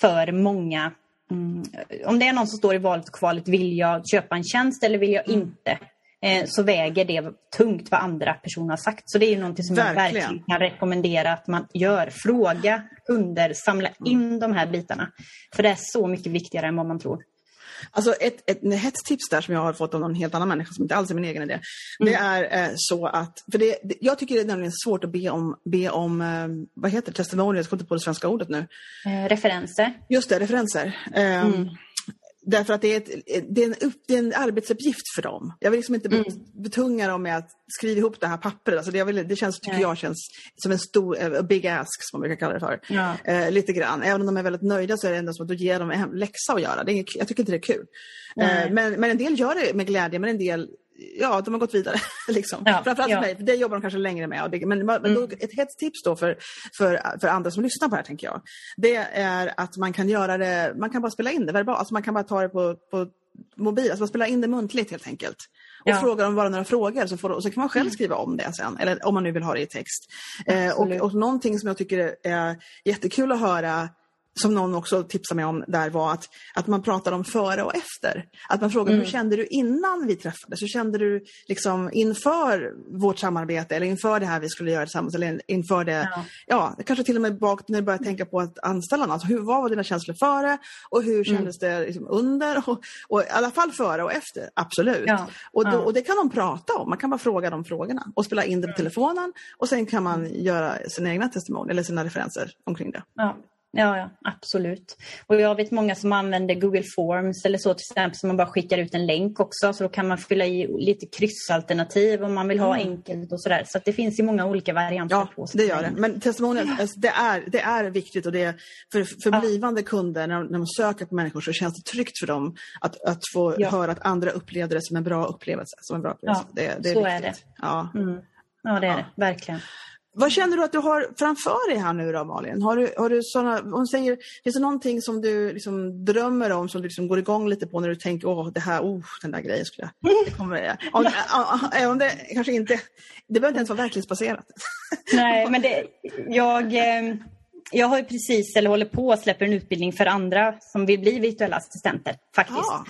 för många. Mm, om det är någon som står i valet och kvalet, vill jag köpa en tjänst eller vill jag mm. inte? Eh, så väger det tungt vad andra personer har sagt. Så det är ju någonting som verkligen. jag verkligen kan rekommendera att man gör. Fråga kunder, samla in de här bitarna. För det är så mycket viktigare än vad man tror. Alltså ett, ett, ett tips där som jag har fått av någon helt annan människa som inte alls är min egen idé. Mm. Det är eh, så att, för det, det, jag tycker det är nämligen svårt att be om, be om eh, vad heter det, testimonials, jag kommer inte på det svenska ordet nu. Eh, referenser. Just det, referenser. Ehm, mm. Därför att det är, ett, det, är en upp, det är en arbetsuppgift för dem. Jag vill liksom inte mm. betunga dem med att skriva ihop det här pappret. Alltså det, vill, det känns, tycker jag känns som en stor, uh, big ask som man brukar kalla det för. Ja. Uh, lite grann. Även om de är väldigt nöjda så är det ändå som att du ger dem en läxa att göra. Det är, jag tycker inte det är kul. Uh, men, men en del gör det med glädje, men en del ja, de har gått vidare. liksom. ja, Framförallt ja. för mig, för det jobbar de kanske längre med. Det, men, men mm. ett hett tips då för, för, för andra som lyssnar på det här, tänker jag, det är att man kan göra det, man kan bara spela in det verbalt, alltså man kan bara ta det på, på mobil, alltså man spelar in det muntligt helt enkelt. Och ja. frågar om bara några frågor så, får, och så kan man själv mm. skriva om det sen, eller om man nu vill ha det i text. Eh, och, och någonting som jag tycker är jättekul att höra som någon också tipsade mig om där var att, att man pratar om före och efter. Att man frågar mm. hur kände du innan vi träffades? Hur kände du liksom inför vårt samarbete eller inför det här vi skulle göra tillsammans? Eller inför det, ja, ja kanske till och med bak när du började tänka på att anställa någon. Alltså, hur, vad var dina känslor före och hur mm. kändes mm. det liksom under? Och, och, I alla fall före och efter, absolut. Ja, och, då, ja. och det kan de prata om, man kan bara fråga de frågorna och spela in det på mm. telefonen och sen kan man göra sina egna testimonier eller sina referenser omkring det. Ja. Ja, absolut. Och jag vet många som använder Google Forms eller så till exempel som man bara skickar ut en länk också så då kan man fylla i lite kryssalternativ om man vill ha mm. enkelt och sådär. Så det finns ju många olika varianter. Ja, på det gör det. Men testimonial, alltså, det, är, det är viktigt och det är för, för ja. blivande kunder när när de söker på människor så känns det tryggt för dem att, att få ja. höra att andra upplevde det som en bra upplevelse. Som en bra upplevelse. Ja, det, det är så viktigt. är det. Ja. Mm. ja, det är det. Verkligen. Vad känner du att du har framför dig här nu då Malin? Har du, har du såna, hon säger, finns det någonting som du liksom drömmer om som du liksom går igång lite på när du tänker åh det här, oh, den där grejen skulle jag... Det kommer, om, om, om det kanske inte, det behöver inte ens vara verklighetsbaserat. Nej, men det, jag, eh, jag har precis, eller håller på att släppa en utbildning för andra som vill bli virtuella assistenter faktiskt. Ah.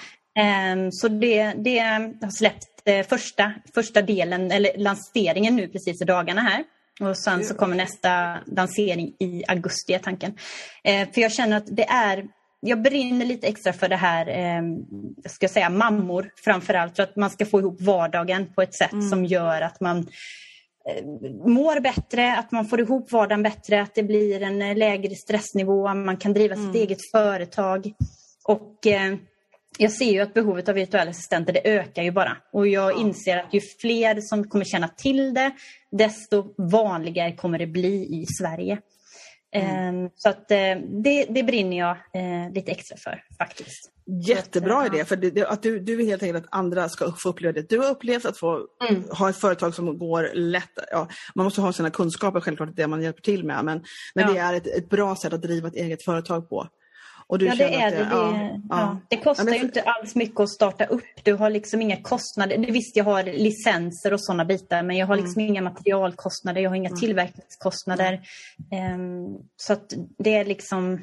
Så det, det har släppt eh, första, första delen, eller lanseringen nu precis i dagarna här. Och sen så kommer nästa lansering i augusti är tanken. Eh, för jag känner att det är jag brinner lite extra för det här, eh, ska jag säga mammor framförallt, för att man ska få ihop vardagen på ett sätt mm. som gör att man eh, mår bättre, att man får ihop vardagen bättre, att det blir en eh, lägre stressnivå, man kan driva mm. sitt eget företag. Och eh, jag ser ju att behovet av virtuella assistenter det ökar ju bara. Och jag inser att ju fler som kommer känna till det, desto vanligare kommer det bli i Sverige. Mm. Ehm, så att eh, det, det brinner jag eh, lite extra för faktiskt. Jättebra att, idé, för det, att du, du vill helt enkelt att andra ska få uppleva det. Du har upplevt att få mm. ha ett företag som går lätt. Ja, man måste ha sina kunskaper självklart, det man hjälper till med, men, men ja. det är ett, ett bra sätt att driva ett eget företag på. Och du ja, det är det. Det, ja, ja. det kostar ju inte alls mycket att starta upp. Du har liksom inga kostnader. Visst, jag har licenser och sådana bitar, men jag har liksom mm. inga materialkostnader, jag har inga mm. tillverkningskostnader. Um, så det är liksom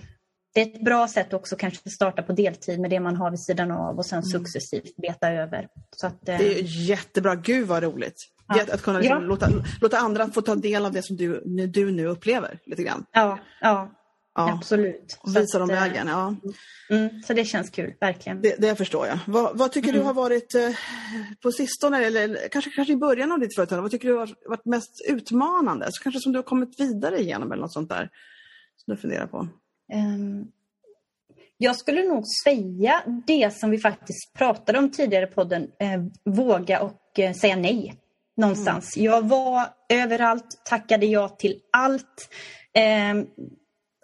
det är ett bra sätt också kanske att starta på deltid med det man har vid sidan av och sen mm. successivt beta över. Så att, det är jättebra, gud vad roligt! Ja. Att kunna liksom ja. låta, låta andra få ta del av det som du, du nu upplever lite grann. Ja, ja. Ja. Absolut. Och visa dem vägen. Ja. Mm, så det känns kul, verkligen. Det, det förstår jag. Vad, vad tycker mm. du har varit eh, på sistone, eller kanske, kanske i början av ditt företag, vad tycker du har varit mest utmanande? Så kanske som du har kommit vidare igenom eller något sånt där som du funderar på? Um, jag skulle nog säga det som vi faktiskt pratade om tidigare i podden, eh, våga och eh, säga nej någonstans. Mm. Jag var överallt, tackade ja till allt.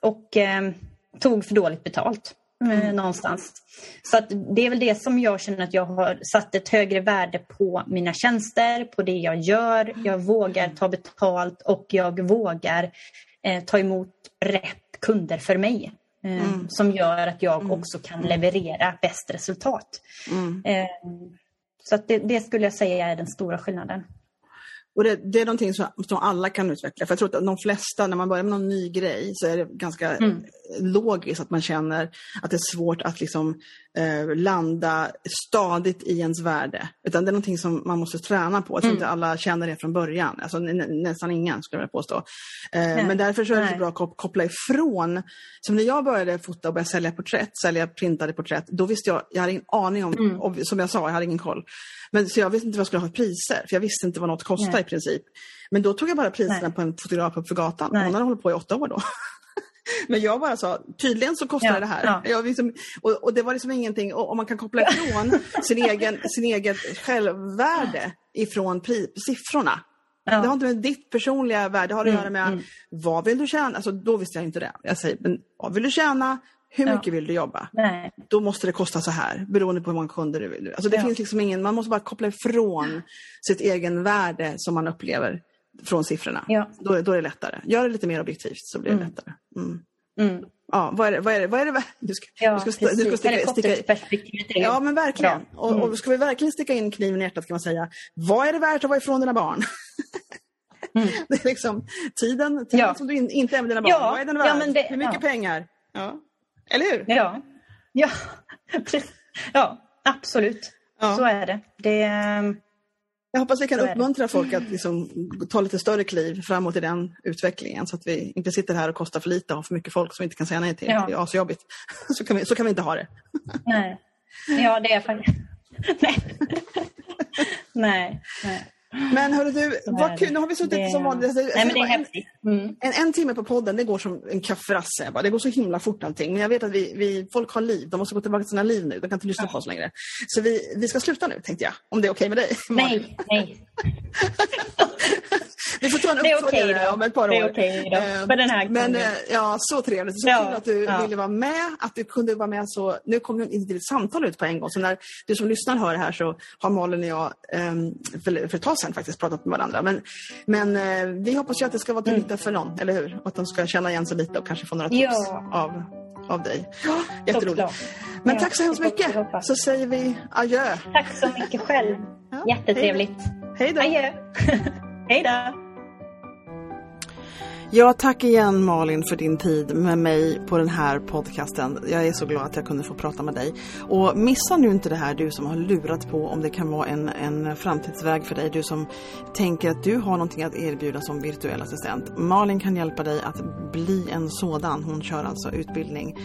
Och eh, tog för dåligt betalt eh, mm. någonstans. Så att det är väl det som jag känner att jag har satt ett högre värde på mina tjänster, på det jag gör. Jag vågar ta betalt och jag vågar eh, ta emot rätt kunder för mig. Eh, mm. Som gör att jag mm. också kan leverera bäst resultat. Mm. Eh, så att det, det skulle jag säga är den stora skillnaden. Och det, det, är någonting som, som, alla kan utveckla. För jag tror att de flesta, när man börjar med någon ny grej, så är det ganska mm. logiskt att man känner att det är svårt att liksom eh, landa stadigt i ens värde. Utan det är någonting som man måste träna på. Jag tror mm. inte alla känner det från början. Alltså, nä, nästan ingen skulle jag påstå. Eh, men därför så är det så bra att koppla ifrån. Som när jag började fota och började sälja porträtt, sälja printade porträtt, då visste jag, jag hade ingen aning om, mm. och, som jag sa, jag hade ingen koll. Men, så jag visste inte vad jag skulle ha för priser, för jag visste inte vad något kostade princip. Men då tog jag bara priserna Nej. på en fotograf uppe för gatan. Nej. Hon hade hållit på i åtta år då. Men jag bara sa, tydligen så kostar ja, det här. Ja. Liksom, och, och, det var liksom ingenting, och, och man kan koppla ifrån sin egen, sin egen självvärde ifrån pri, siffrorna. Ja. Det har inte med ditt personliga värde, det har att mm, göra med mm. vad vill du tjäna? Alltså, då visste jag inte det. Jag säger, men vad vill du tjäna? Hur mycket vill du jobba? Nej. Då måste det kosta så här, beroende på hur många kunder du vill. Alltså, det finns liksom ingen, man måste bara koppla ifrån sitt egen värde som man upplever från siffrorna. Ja. Då, då är det lättare. Gör det lite mer objektivt så blir det mm. lättare. Mm. Mm. Ja, vad är det? Vad är det, vad är det du ska, ja, du ska, du ska sticka, sticka Ja, men verkligen. Och, och mm. ska vi verkligen sticka in kniven i hjärtat kan man säga, vad är det värt att vara ifrån dina barn? Mm. det är liksom tiden, tiden ja. som du in, inte är med dina barn, ja. vad är den värd? Ja, det, Hur mycket ja. pengar? Ja. Eller hur? Ja, ja. ja absolut. Så är det. det ehm, jag hoppas vi kan uppmuntra folk att liksom ta lite större kliv framåt i den utvecklingen så att vi inte sitter här och kostar för lite och har för mycket folk som vi inte kan säga nej till. Ja. Det är asjobbigt. Så kan, vi, så kan vi inte ha det. Nej. Ja, det är faktiskt... nej. nej. nej. Men hörru du, vad kul, nu har vi suttit det... som vanligt. Nej, men det är häftigt. Mm. En, en timme på podden, det går som en kafferasse. Det går så himla fort allting. Men jag vet att vi, vi, folk har liv, de måste gå tillbaka till sina liv nu. De kan inte lyssna ja. på oss längre. Så vi, vi ska sluta nu tänkte jag, om det är okej okay med dig. Nej, nej. Vi får ta en uppföljare okay om ett par år. Det är okej okay då, eh, för den här Men eh, ja, så trevligt. Så ja, kul att du ja. ville vara med, att du kunde vara med så. Nu kom det inte ett samtal ut på en gång, så när du som lyssnar hör det här så har Malin och jag ehm, för, för ett tag sedan faktiskt pratat med varandra. Men, men eh, vi hoppas ju att det ska vara till mm. nytta för någon, eller hur? Och att de ska känna igen sig lite och kanske få några tips ja. av, av dig. Jätteroligt. Men tack så hemskt mycket. Så säger vi adjö. Tack så mycket själv. Jättetrevligt. Hej då. Adjö. Hej då. Ja, tack igen Malin för din tid med mig på den här podcasten. Jag är så glad att jag kunde få prata med dig. Och missa nu inte det här du som har lurat på om det kan vara en, en framtidsväg för dig. Du som tänker att du har någonting att erbjuda som virtuell assistent. Malin kan hjälpa dig att bli en sådan. Hon kör alltså utbildning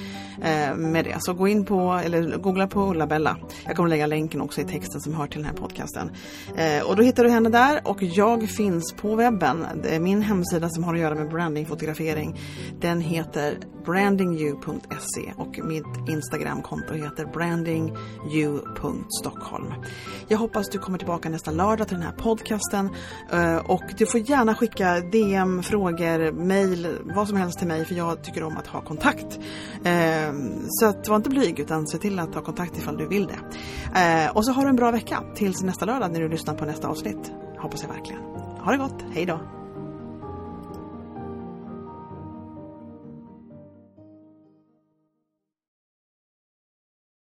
eh, med det. Så gå in på, eller googla på Labella. Jag kommer lägga länken också i texten som hör till den här podcasten. Eh, och då hittar du henne där och jag finns på webben. Det är min hemsida som har att göra med brandingfotografering. Den heter brandingyou.se och mitt Instagramkonto heter brandingyou.stockholm. Jag hoppas du kommer tillbaka nästa lördag till den här podcasten eh, och du får gärna skicka DM, frågor, mail, vad som helst till mig för jag tycker om att ha kontakt. Eh, så att var inte blyg utan se till att ta kontakt ifall du vill det. Eh, och så har du en bra vecka tills nästa lördag när du lyssnar på nästa avsnitt. Hoppas jag verkligen. Ha det gott, hej då!